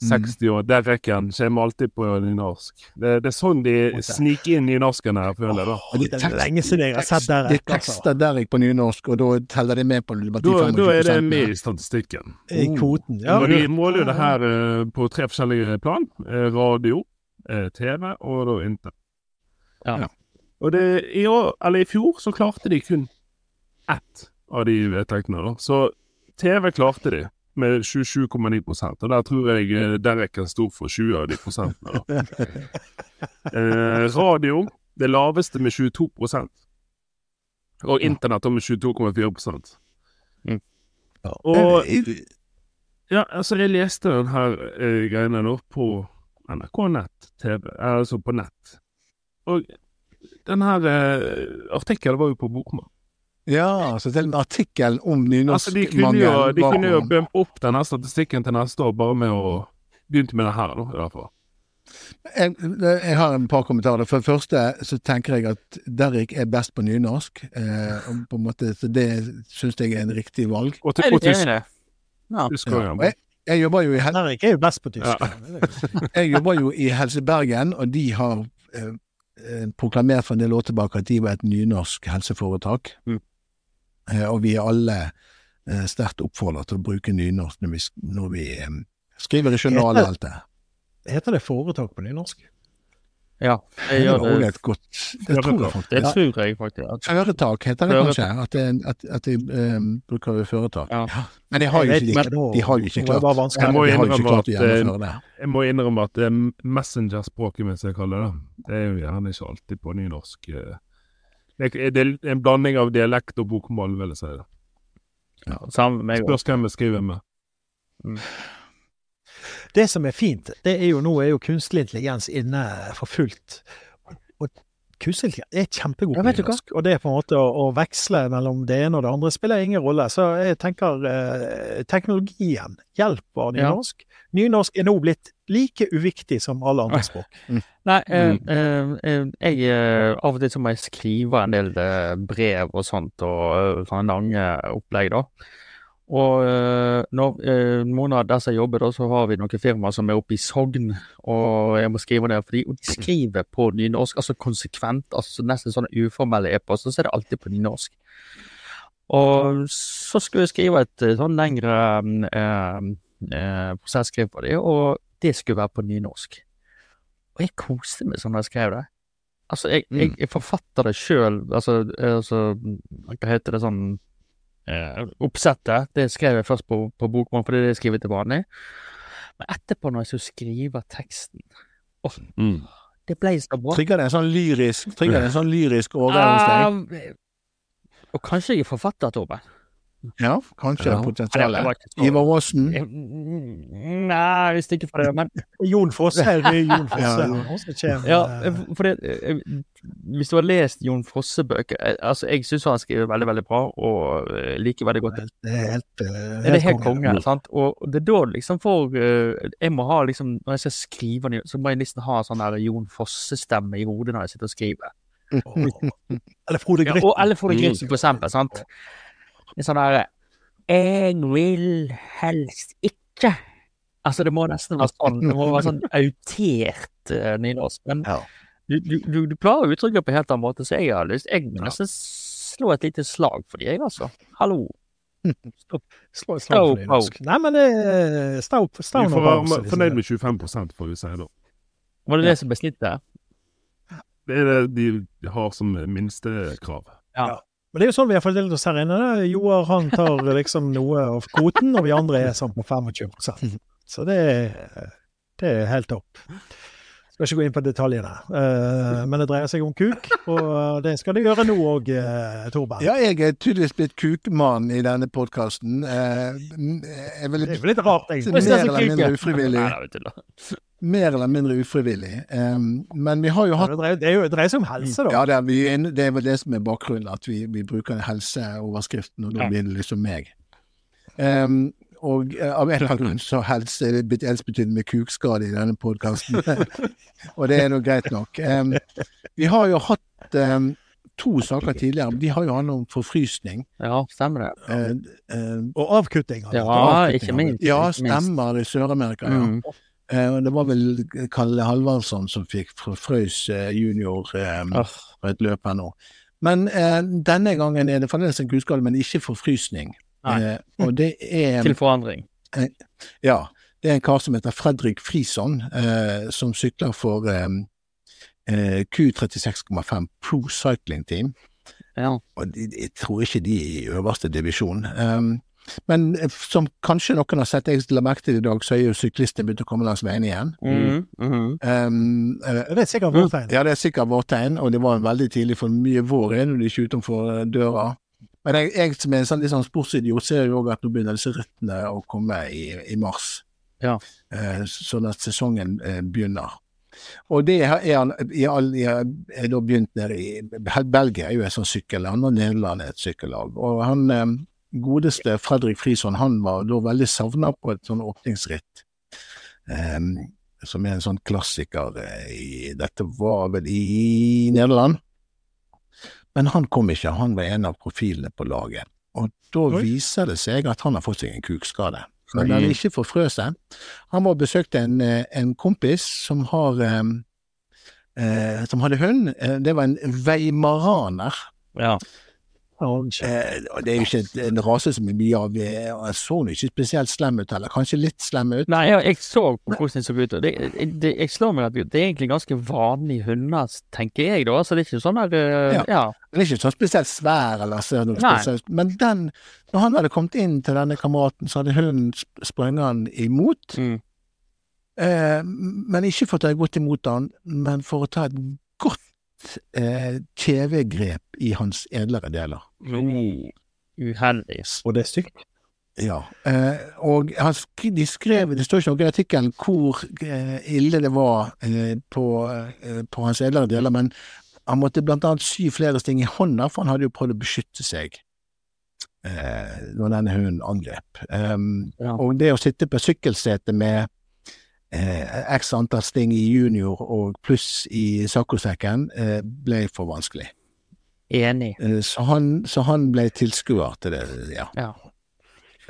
60 år. Der rekken kommer alltid på nynorsk. Det, det er sånn de sniker inn nynorsken her, føler jeg da. Og Det er lenge siden jeg har sett der. De altså. tekster jeg på nynorsk, og da teller de med på de Da, da er det med i statistikken. I kvoten. Ja, og de måler jo det her eh, på tre forskjellige plan. Eh, radio, eh, TV og da Inter. Ja. Ja. Og det, i, år, eller i fjor så klarte de kun ett av de vedtektene. da. Så TV klarte de med 27,9% og der tror jeg Derek er stor for 20 av de prosentene. da. (laughs) Eh, radio, det laveste med 22 Og internett med 22,4 Mm. Og ja, altså jeg leste den her eh, greiene nå på NRK Nett TV, altså på nett. Og den her uh, artikkelen var jo på Bokmål. Ja, så til og med artikkelen om Altså de kunne jo, nynorskmangel jo opp denne statistikken til neste år bare med å begynne med det her, da, i hvert fall. Jeg, jeg har en par kommentarer. For det første så tenker jeg at Derrik er best på nynorsk. Eh, på en måte, så det syns jeg er en riktig valg. Og, til, og tysk. Ja. tysk Ja, jeg, jeg jobber jo i Hel- Henrik er jo best på tysk. Ja. Jeg jobber jo i Helse Bergen, og de har eh, proklamert for en del år tilbake at de var et nynorsk helseforetak. Mm. Eh, og vi er alle eh, sterkt oppfordret til å bruke nynorsk når vi, når vi eh, skriver i journal og alt det. Heter det foretak på nynorsk? Ja. Jeg Det gjør det. det. godt Det tror jeg faktisk. Det Ja, tror jeg faktisk. At, Føretak heter det Føretak. kanskje, at, det, at, at de um, bruker føretak. Ja. Men de har jo ikke, vet de, de har jo ikke klart. Jeg må innrømme klart at, eh, gjennomføre det. Jeg må innrømme at det er messengerspråket mitt, som jeg kaller det, det er jo gjerne ikke alltid på nynorsk. eh. Det er en blanding av dialekt og bokmål, vil jeg si. det. også. Spørs hvem jeg skriver med. Det som er fint, det er jo nå er jo kunstig intelligens inne for fullt. Og kunstig intelligens er kjempegod på norsk. nynorsk. Og det er på en måte å, å veksle mellom det ene og det andre spiller ingen rolle. Så jeg tenker eh, teknologien hjelper Ja. nynorsk. Nynorsk er nå blitt like uviktig som alle andre (laughs) språk. Nei, eh, Mm. eh, eh, jeg eh, Av og til så må jeg skrive en del eh, brev og sånt, og sånne lange opplegg, da. Og eh, når eh, noen av disse jobber, da, så har vi noen firmaer som er oppe i Sogn, og jeg må skrive der, for de skriver på nynorsk, altså konsekvent, altså nesten sånne uformelle e-poster, så er det alltid på nynorsk. Og så skulle jeg skrive et eh, sånn lengre eh, eh, prosesskriv på det, og det skulle være på nynorsk. Og jeg koste meg sånn da jeg skrev det. Altså, jeg, jeg, jeg forfatter det sjøl, altså, eh, altså Hva heter det sånn Oppsettet, det skrev jeg først på, på bokmål, for det er det jeg skriver til vanlig. Men etterpå, når jeg skulle skrive teksten Mm. Det ble så bra. Trigger det en sånn lyrisk Trigger det en sånn lyrisk åre hos deg? Ah, og kanskje jeg er forfatter, Torben. Ja, kanskje Ja. potensialet. Ivar Aasen. Jeg- Nei, visst ikke for det, men Jon Fosse (laughs) Jon Fosse. Ja, Ja, eh, for det, eh, hvis du har lest Jon Fosse-bøker eh, Altså, jeg syns han skriver veldig, veldig bra, og eh, liker veldig godt. Det er helt, helt Det er helt konge. sant? Og det er da liksom for eh, Jeg må ha liksom Når jeg skal skrive så må jeg nesten ha sånn der Jon Fosse-stemme i hodet når jeg sitter og skriver. Eller Frode Grytten. Ja, eller Frode Grytten, for eksempel, sant? En sånn derre Jeg vil helst ikke Altså, det må nesten være sånn Det må være sånn autert uh, nynorsk. Men Ja. Du, du, du, du klarer å uttrykke det på en helt annen måte, så jeg har lyst Jeg må nesten slå et lite slag for de, jeg, altså. Hallo. (laughs) Slå, et slag for nynorsk. Nei, men det er stau, stau Vi får være fornøyd med 25 får vi si da. Var det det som ble snittet? Det er det de har som minstekrav. Men det er jo sånn vi har fordelt oss her inne. Joar han tar liksom noe av kvoten, og vi andre er sånn på 25 (laughs) Så det er, det er helt topp. Skal ikke gå inn på detaljene. uh, men det dreier seg om kuk, og det skal det gjøre nå òg, uh, Torberg. Ja, jeg er tydeligvis blitt kukmann i denne podkasten. Uh, jeg vil Det er jo litt rart, egentlig. mer eller mindre ufrivillig. Mer eller mindre ufrivillig. Eh, men vi har jo Ja, hatt det dreier, det er jo, det dreier seg om helse, da. Ja, det er, vi, det er vel det som er bakgrunnen, at vi, vi bruker helseoverskriften, og da blir det liksom meg. Em, og eh, av en eller annen grunn så helst helse er blitt ensbetydende med kukskade i denne podkasten. (laughs) og det er nå greit nok. Um, vi har jo hatt um, to saker tidligere. De har jo handlet om forfrysning. Ja, stemmer det. Uh, uh, Og avkutting. Ja, avkutting ikke det. minst. Ja, stemmer. I Sør-Amerika, ja. Mm. Uh, det var vel Kalle Halvardsson som fikk forfrøys eh, junior um, oh. på et løp her nå. Men eh, denne gangen er det fremdeles en kuskade, men ikke forfrysning. Nei. Eh, og det er til forandring. Ja. Det er en kar som heter Fredrik Frison, eh, som sykler for eh, eh, Q36,5 Pro Cycling Team. Ja. Og de, jeg tror ikke de er i øverste divisjon. Um, men eh, som kanskje noen har sett, jeg la merke til i dag, så er jo syklistene begynt å komme langs veien igjen. Mm. Mm -hmm. Um, eh, Det er sikkert vårt tegn. ja, det er sikkert vårt tegn, og det var veldig tidlig for mye vår er når de ikke utenfor eh, døra. Men jeg, jeg som er en sånn, litt sånn sportsidiot, ser jo òg at nå begynner disse røttene å komme i, i mars. Ja. Eh, sånn at sesongen eh, begynner. Og det er er, er, er da begynt nede i Belgia er jo et sånt sykkelland, og Nederland er et sykkellag. Og han eh, godeste Fredrik Frison, han var da veldig savna på et sånn åpningsritt. Eh, som er en sånn klassiker eh, i Dette var vel i Nederland. Men han kom ikke, han var en av profilene på laget. Og da Oi. viser det seg at han har fått seg en kukskade. Men han er ikke forfrøst seg. Han var og besøkte en, eh, en kompis som har eh, eh, som hadde hund. Eh, Det var en veimaraner. Ja. Eh, og det er jo ikke en rase som mye av Han så nå ikke spesielt slem ut heller. Kanskje litt slem ut. Nei, jeg, jeg så på hvordan det så ut, det, det, jeg slår meg at det er egentlig ganske vanlige hunder, tenker jeg da. Så det er ikke sånn at eh, Ja. ja. Den er ikke sånn spesielt svær, eller ser noe spesielt Men den, når han hadde kommet inn til denne kameraten, så hadde hunden sprunget han imot. Mm. Eh, men ikke for å ta godt imot han, men for å ta et godt eh, TV-grep i hans edlere deler. Mm. Uheldig. Og det er stygt. Ja, eh, og han, sk- de skrev, det står ikke noe i artikkelen hvor eh, ille det var eh, på, eh, på hans edlere deler, men han måtte blant annet sy flere sting i hånda, for han hadde jo prøvd å beskytte seg eh, når denne hunden angrep. Um, Ja. Og det å sitte på sykkelsete med eh, x antall sting i junior og pluss i saccosekken eh, ble for vanskelig. Enig. Eh, så, han, så han ble tilskuer til det, ja. Ja.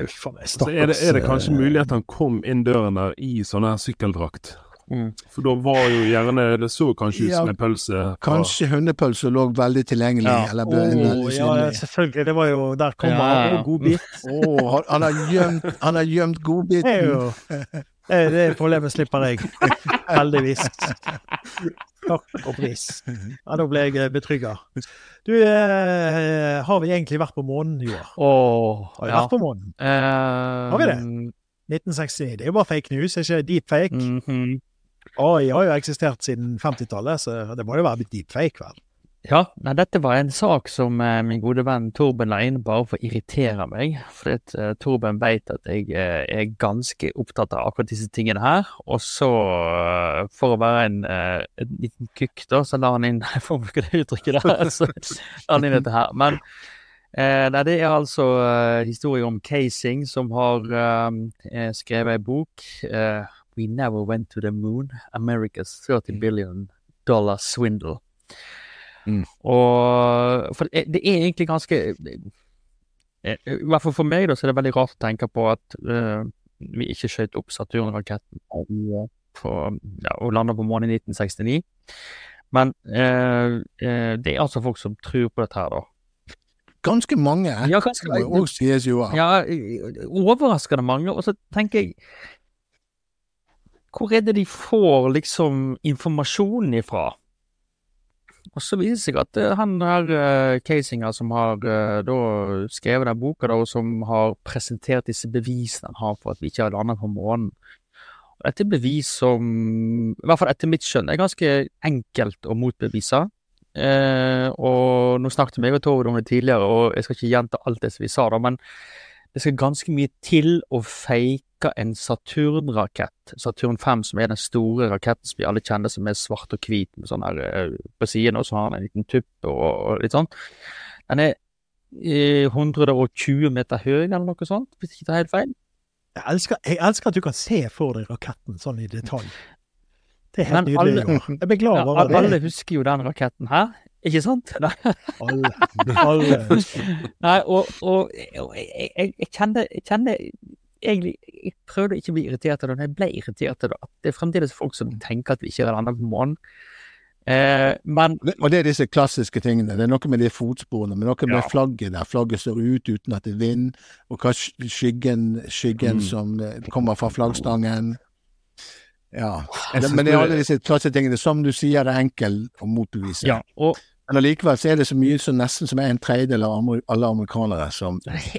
Så er det, er det kanskje mulig at han kom inn døren der i sånn her sykkeldrakt? Mm. For da var jo gjerne Det så kanskje ut Ja, som en pølse. Kanskje hundepølse lå veldig tilgjengelig, Ja. eller eh, ble oh, ja, selvfølgelig. Det var jo Der kom Ja, ja. han. Å, godbit. Oh, han- har gjemt, han har gjemt godbiten. (laughs) jo Det, det problemet slipper jeg. (laughs) Heldigvis. Takk og pris. Ja, da ble jeg eh, betrygga. Du, eh, har vi egentlig vært på månen år? Åh, Har vi ja. vært på månen? Eh, Har vi det? 1969. Det er jo bare fake news, ikke deepfake? mhm. AI har jo eksistert siden 50-tallet, så det må jo være deepfake, vel? Ja, nei, dette var en sak som eh, min gode venn Torben la inn bare for å irritere meg. For eh, Torben vet at jeg eh, er ganske opptatt av akkurat disse tingene her. Og så, eh, for å være en, eh, en liten kukk, da, så la han inn (laughs) Jeg får bruke det uttrykket der. (laughs) Så la han inn dette her. Men eh, nei, det er altså eh, historie om Casing, som har skrevet ei bok. We never went to the moon. America's 30 billion dollar swindle. Og For det, er egentlig ganske eh, I hvert fall for meg, da, så er det veldig rart å tenke på at uh, vi ikke skjøt opp Saturn-raketten ja, og landa på månen i 1969. Men uh, uh, det er altså folk som tror på dette her, da. Ganske mange. Ja, ganske må jo sies jo. Ja, overraskende mange. Og så tenker jeg Hvor er det de får liksom informasjonen ifra? Og så viser det seg at eh, han her uh, Casinger som har eh, da skrevet den boka, da, og som har presentert disse bevisene han har for at vi ikke har landet på månen Og Dette er bevis som, i hvert fall etter mitt skjønn, er ganske enkelt å motbevise. Eh, og nå snakket vi og Tove om det tidligere, og jeg skal ikke gjenta alt det som vi sa, da, men det skal ganske mye til å fake en Saturn-rakett, Saturn 5, som er den store raketten som vi alle kjenner som er svart og hvit med sånn her eh, på siden, og så har den en liten tupp og, og litt sånn. Den er eh, 120 meter høy eller noe sånt, hvis jeg ikke tar helt feil. Jeg elsker, jeg elsker at du kan se for deg raketten sånn i detalj. Det er helt Men nydelig. alle- Jeg blir glad Ja, over alle, alle det. husker jo den raketten her, ikke sant? (laughs) Nei. Alle. alle. (laughs) Nei, og, og, og jeg, jeg, jeg kjenner, jeg kjenner egentlig Jeg prøvde ikke å bli irritert av det, men jeg ble irritert av det. At det er fremdeles folk som tenker at vi ikke er en annen månen. Eh, men Og det er disse klassiske tingene. Det er noe med de fotsporene, men noe med Ja. flagget der. Flagget står ut uten at det er vind, og hva skyggen, skyggen Mm. som eh, kommer fra flaggstangen. Ja. Det, men det er alle disse tingene. Som du sier, det er enkelt å motbevise. ja, og Men allikevel så er det så mye som nesten som en tredjedel av alle amerikanere som,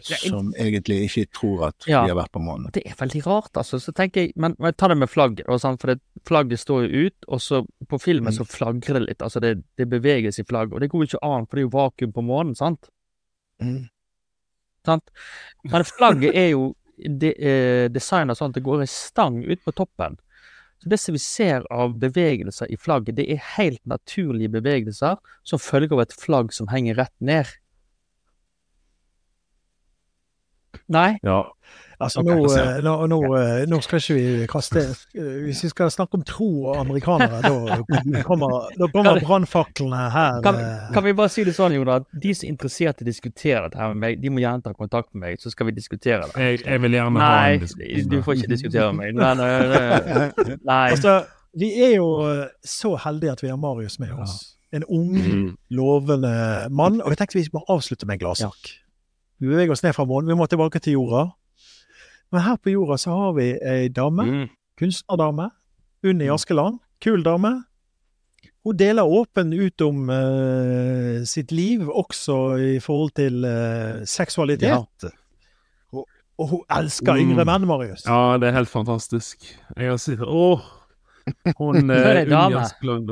som egentlig ikke tror at Ja. de har vært på månen. det er veldig rart, altså. Så tenker jeg Men, men ta det med flagget, sånn, for det, flagget står jo ut, og så på filmen så flagrer det litt. Altså, det, det beveges i flagget, og det går jo ikke an, for det er jo vakuum på månen, sant? Mm. sant? Men flagget er jo de, eh, designet sånn at det går en stang ut på toppen. Så det som vi ser av bevegelser i flagget, det er helt naturlige bevegelser som følger av et flagg som henger rett ned. Nei. Ja. Altså, nå, nå, nå, eh, nå skal ikke vi kaste Hvis vi skal snakke om tro og amerikanere, da kommer, da kommer brannfaklene her. Kan, eh, kan vi bare si det sånn, Jonas, at de som er interessert i å diskutere dette her med meg, de må gjerne ta kontakt med meg, så skal vi diskutere det. Jeg, jeg vil gjerne ha Nei, en diskusjon. du får ikke diskutere med meg. Nei, nei, (laughs) nei. Altså, vi er jo så heldige at vi har Marius med oss. En ung, Mm. lovende mann. Og jeg tenkte vi må avslutte med en gladsak. Vi beveger oss ned fra månen, vi må tilbake til jorda. Men her på jorda så har vi ei dame, Mm. kunstnerdame, Unni Askeland. Kul dame. Hun deler åpen ut om uh, sitt liv, også i forhold til uh, seksualitet. Og, og hun elsker Mm. yngre menn, Marius. Ja, det er helt fantastisk. Jeg har sett Åh! Hun er. Unni Askeland.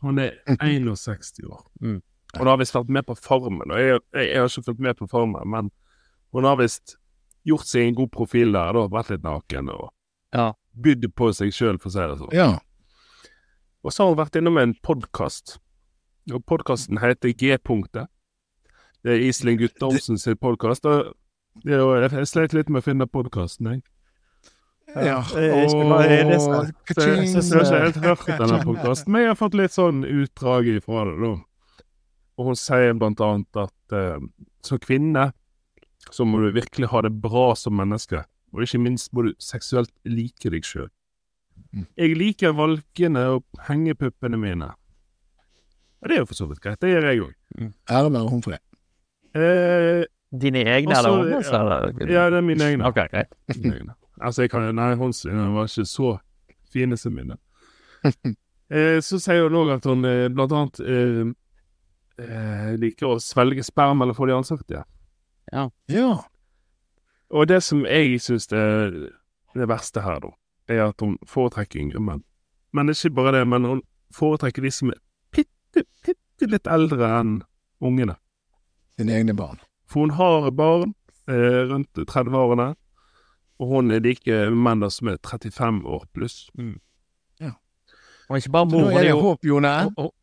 Hun er 61 år. Mm. Hun har visst vært med på Farmen. Og jeg, jeg, jeg har ikke fulgt med på Farmen, men hun har visst gjort seg en god profil der, da. Vært litt naken og Ja. bydd på seg sjøl, for å si det sånn. Ja. Og så har hun vært innom en podkast. Og podkasten heter G-punktet. Det er Iselin Guttormsen sin podkast. Jeg sleit litt med å finne podkasten, jeg. ja. Eh, jeg har ikke helt hørt denne podkasten, men jeg har fått litt sånn utdrag ifra det, da. Og hun sier blant annet at uh, som kvinne så må du virkelig ha det bra som menneske, og ikke minst må du seksuelt like deg sjøl. Mm. Jeg liker valkene og hengepuppene mine. Og det er jo for så vidt greit, det gjør jeg òg. Ære være hun for det. Eh, Dine egne Også- eller hennes? eller? ja, det er mine egne. Ok, greit. Mine egne. Altså, jeg kan Nei, hun var ikke så fine som mine. (laughs) eh, så sier hun òg at hun eh, blant annet eh, eh, liker å svelge sperm eller få det i ansiktet. Ja. Og det som jeg syns er det verste her, da, er at hun foretrekker yngre menn. Men ikke bare det, men hun foretrekker de som er bitte, bitte litt eldre enn ungene. Sine egne barn. For hun har barn eh, rundt 30-årene, og hun er like menn som er 35 år pluss. Og ikke bare Da er det håp, Jone.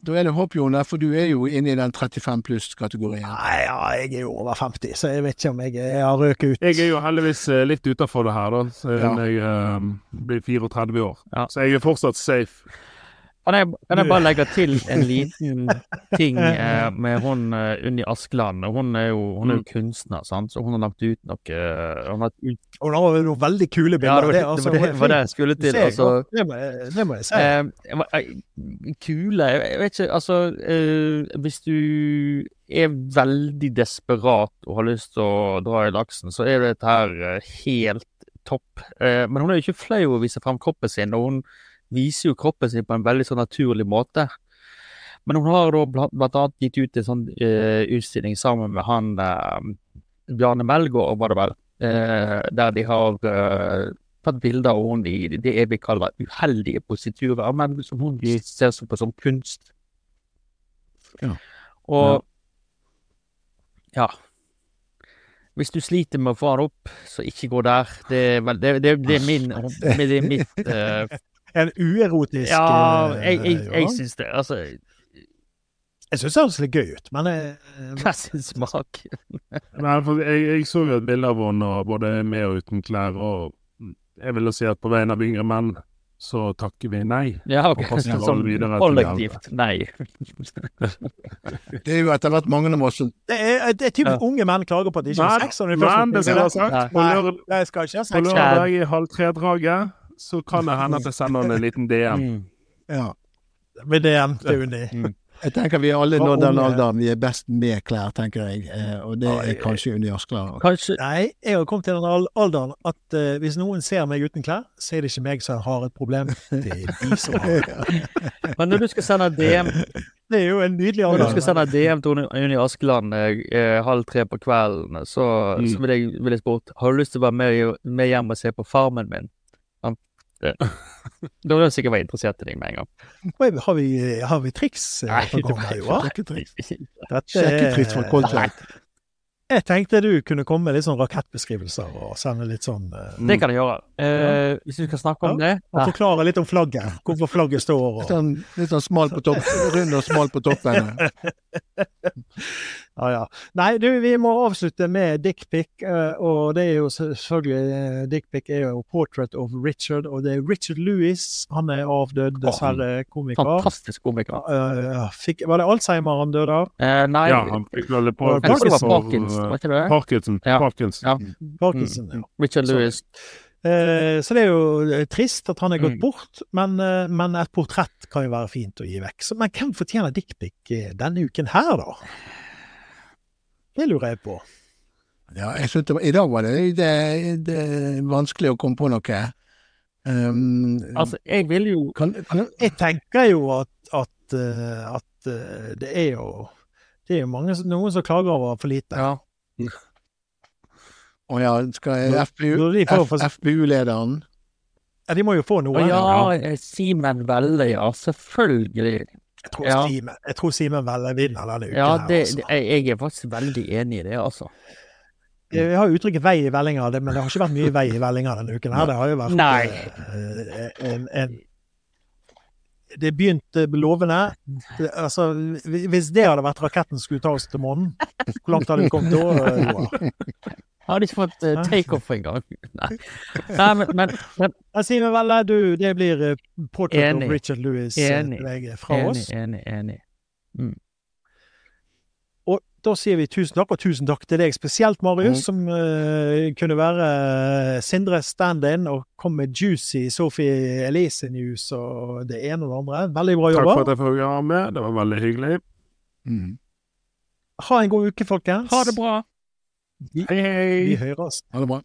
Da er det håp, Jone, for du er jo inne i den 35 pluss-kategorien. Nei, ja, jeg er jo over 50, så jeg vet ikke om jeg, jeg har røket ut. Jeg er jo heldigvis eh, litt utafor det her, da, siden Ja. jeg um, blir 34 år. Ja. Så jeg er fortsatt safe. Kan jeg, kan jeg bare legge til en (laughs) liten ting eh, med hun uh, Unni Askeland? Hun er jo, hun er jo kunstner, sant? så hun har lagt ut noe eh, Hun har ut hun har jo veldig kule Ja, bilder. det var det, altså, det, var det, jeg skulle til. Altså, det, må, jeg- det må jeg si. eh, eh, kule jeg, vet ikke, altså eh, Hvis du er veldig desperat og har lyst til å dra i laksen, så er dette her helt topp. Men hun er jo ikke flau å vise frem kroppen sin, og hun viser jo kroppen sin på en veldig sånn naturlig måte. Men hun har da blant, annet gitt ut en sånn uh, utstilling sammen med han uh, Bjarne Melgaard, var det vel, uh, der de har tatt bilder av henne i det jeg vil kalle uheldige positurer, men som hun ser på som kunst. Ja. Og ja. Hvis du sliter med å få den opp, så ikke gå der. Det er, det, det, det er min Det er mitt eh, En uerotisk Ja, eh, jeg, jeg, jeg syns det. Altså, Jeg syns det høres litt gøy ut, men eh, hva sin smak? (laughs) Nei, for jeg, jeg så jo et bilde av henne både med og uten klær, og jeg vil jo si at på vegne av yngre menn så takker vi nei. Ja, ok. Ja, festival (laughs) Sånn kollektivt. Nei. (laughs) Det er jo etter hvert mange av oss som det er, det er typisk Ja. unge menn klager på at de ikke har sex. men det skal jeg ha sagt, Nei. på, lørdag i halv tre-draget så kan det hende at jeg sender han en liten DM. Mm. Ja. Med DM til Unni. Jeg tenker vi er alle nå den alderen vi er best med klær, tenker jeg. Eh, Og det er kanskje Unni Askeland. Kanskje Nei, jeg har kommet til den alderen at uh, hvis noen ser meg uten klær, så er det ikke meg som har et problem. Det er de som har det. (laughs) Men når du skal sende DM (laughs) Det er jo en nydelig alder. Når du skal sende DM til Unni- Askeland eh, eh, halv tre på kvelden, så, Mm. så vil jeg, vil jeg spørre Har du lyst til å være med, med hjem og se på Farmen min? Ja, det. Da vil jeg sikkert være interessert i deg med en gang. Har vi, har vi triks eh, Nei, det var ikke triks. Sjekketriks. Fra Coldplay. Jeg tenkte du kunne komme med litt sånn rakettbeskrivelser og sende litt sånn uh, Det kan jeg gjøre. Eh, hvis du skal snakke om det Og forklare litt om flagget. Hvorfor flagget står Litt og sånn, litt sånn smal på toppen, rund og smal på toppen. (laughs) Ja, ja. Nei, du, vi må avslutte med dickpic, uh, og det er jo selvfølgelig uh, Dickpic er jo 'Portrait of Richard', og det er Richard Lewis. Han er avdød, dessverre, komiker. Fantastisk komiker. Uh, fikk, var det Alzheimer han døde av? Eh, nei, Ja, han fikk vel for, Parkinson, eh, var ikke det? Parkinson. Ja. Parkinson. Ja. Parkinson, Mm. ja. Richard Så- Lewis. Eh, så det er jo eh, trist at han er gått Mm. bort, men, eh, men et portrett kan jo være fint å gi vekk. Så, men hvem fortjener dickpic eh, denne uken her, da? Det lurer jeg på. Ja, jeg synes det var, I dag var det, det, det vanskelig å komme på noe. Um, Altså, jeg vil jo kan, kan, Jeg tenker jo at, at, eh, at eh, det er jo det er jo mange, noen som klager over for lite. Ja. Å ja, skal FBU-lederen? FPU-lederen Ja, de må jo få noe. Ja, Simen Velle, ja. Selvfølgelig. Jeg tror Ja. Simen, jeg tror Simen Velle vinner denne uken. Ja, her, altså. jeg er faktisk veldig enig i det, altså. Vi har uttrykket vei i vellinga, men det har ikke vært mye vei i vellinga denne uken. her. Det har jo vært Nei. eh, en, en Det begynte lovende. Altså, hvis det hadde vært raketten skulle ta oss til månen, hvor langt hadde vi kommet da? Joar? Jeg hadde ikke fått uh, takeoff engang. (laughs) Nei, Nei men, men, men Jeg sier meg vel du, det blir eh, Portrait Enig. of Richard Lewis eh, fra enig, oss. enig, enig. Og da sier vi tusen takk, og tusen takk til deg spesielt, Marius, mm. som uh, kunne være Sindre stand-in og kom med juicy Sophie Elise-news og det ene og det andre. Veldig bra Takk for at jeg fikk være med. Det var veldig hyggelig. mm. Ha en god uke, folkens. Ha det bra. Hei, hei. vi høres. Ha det bra.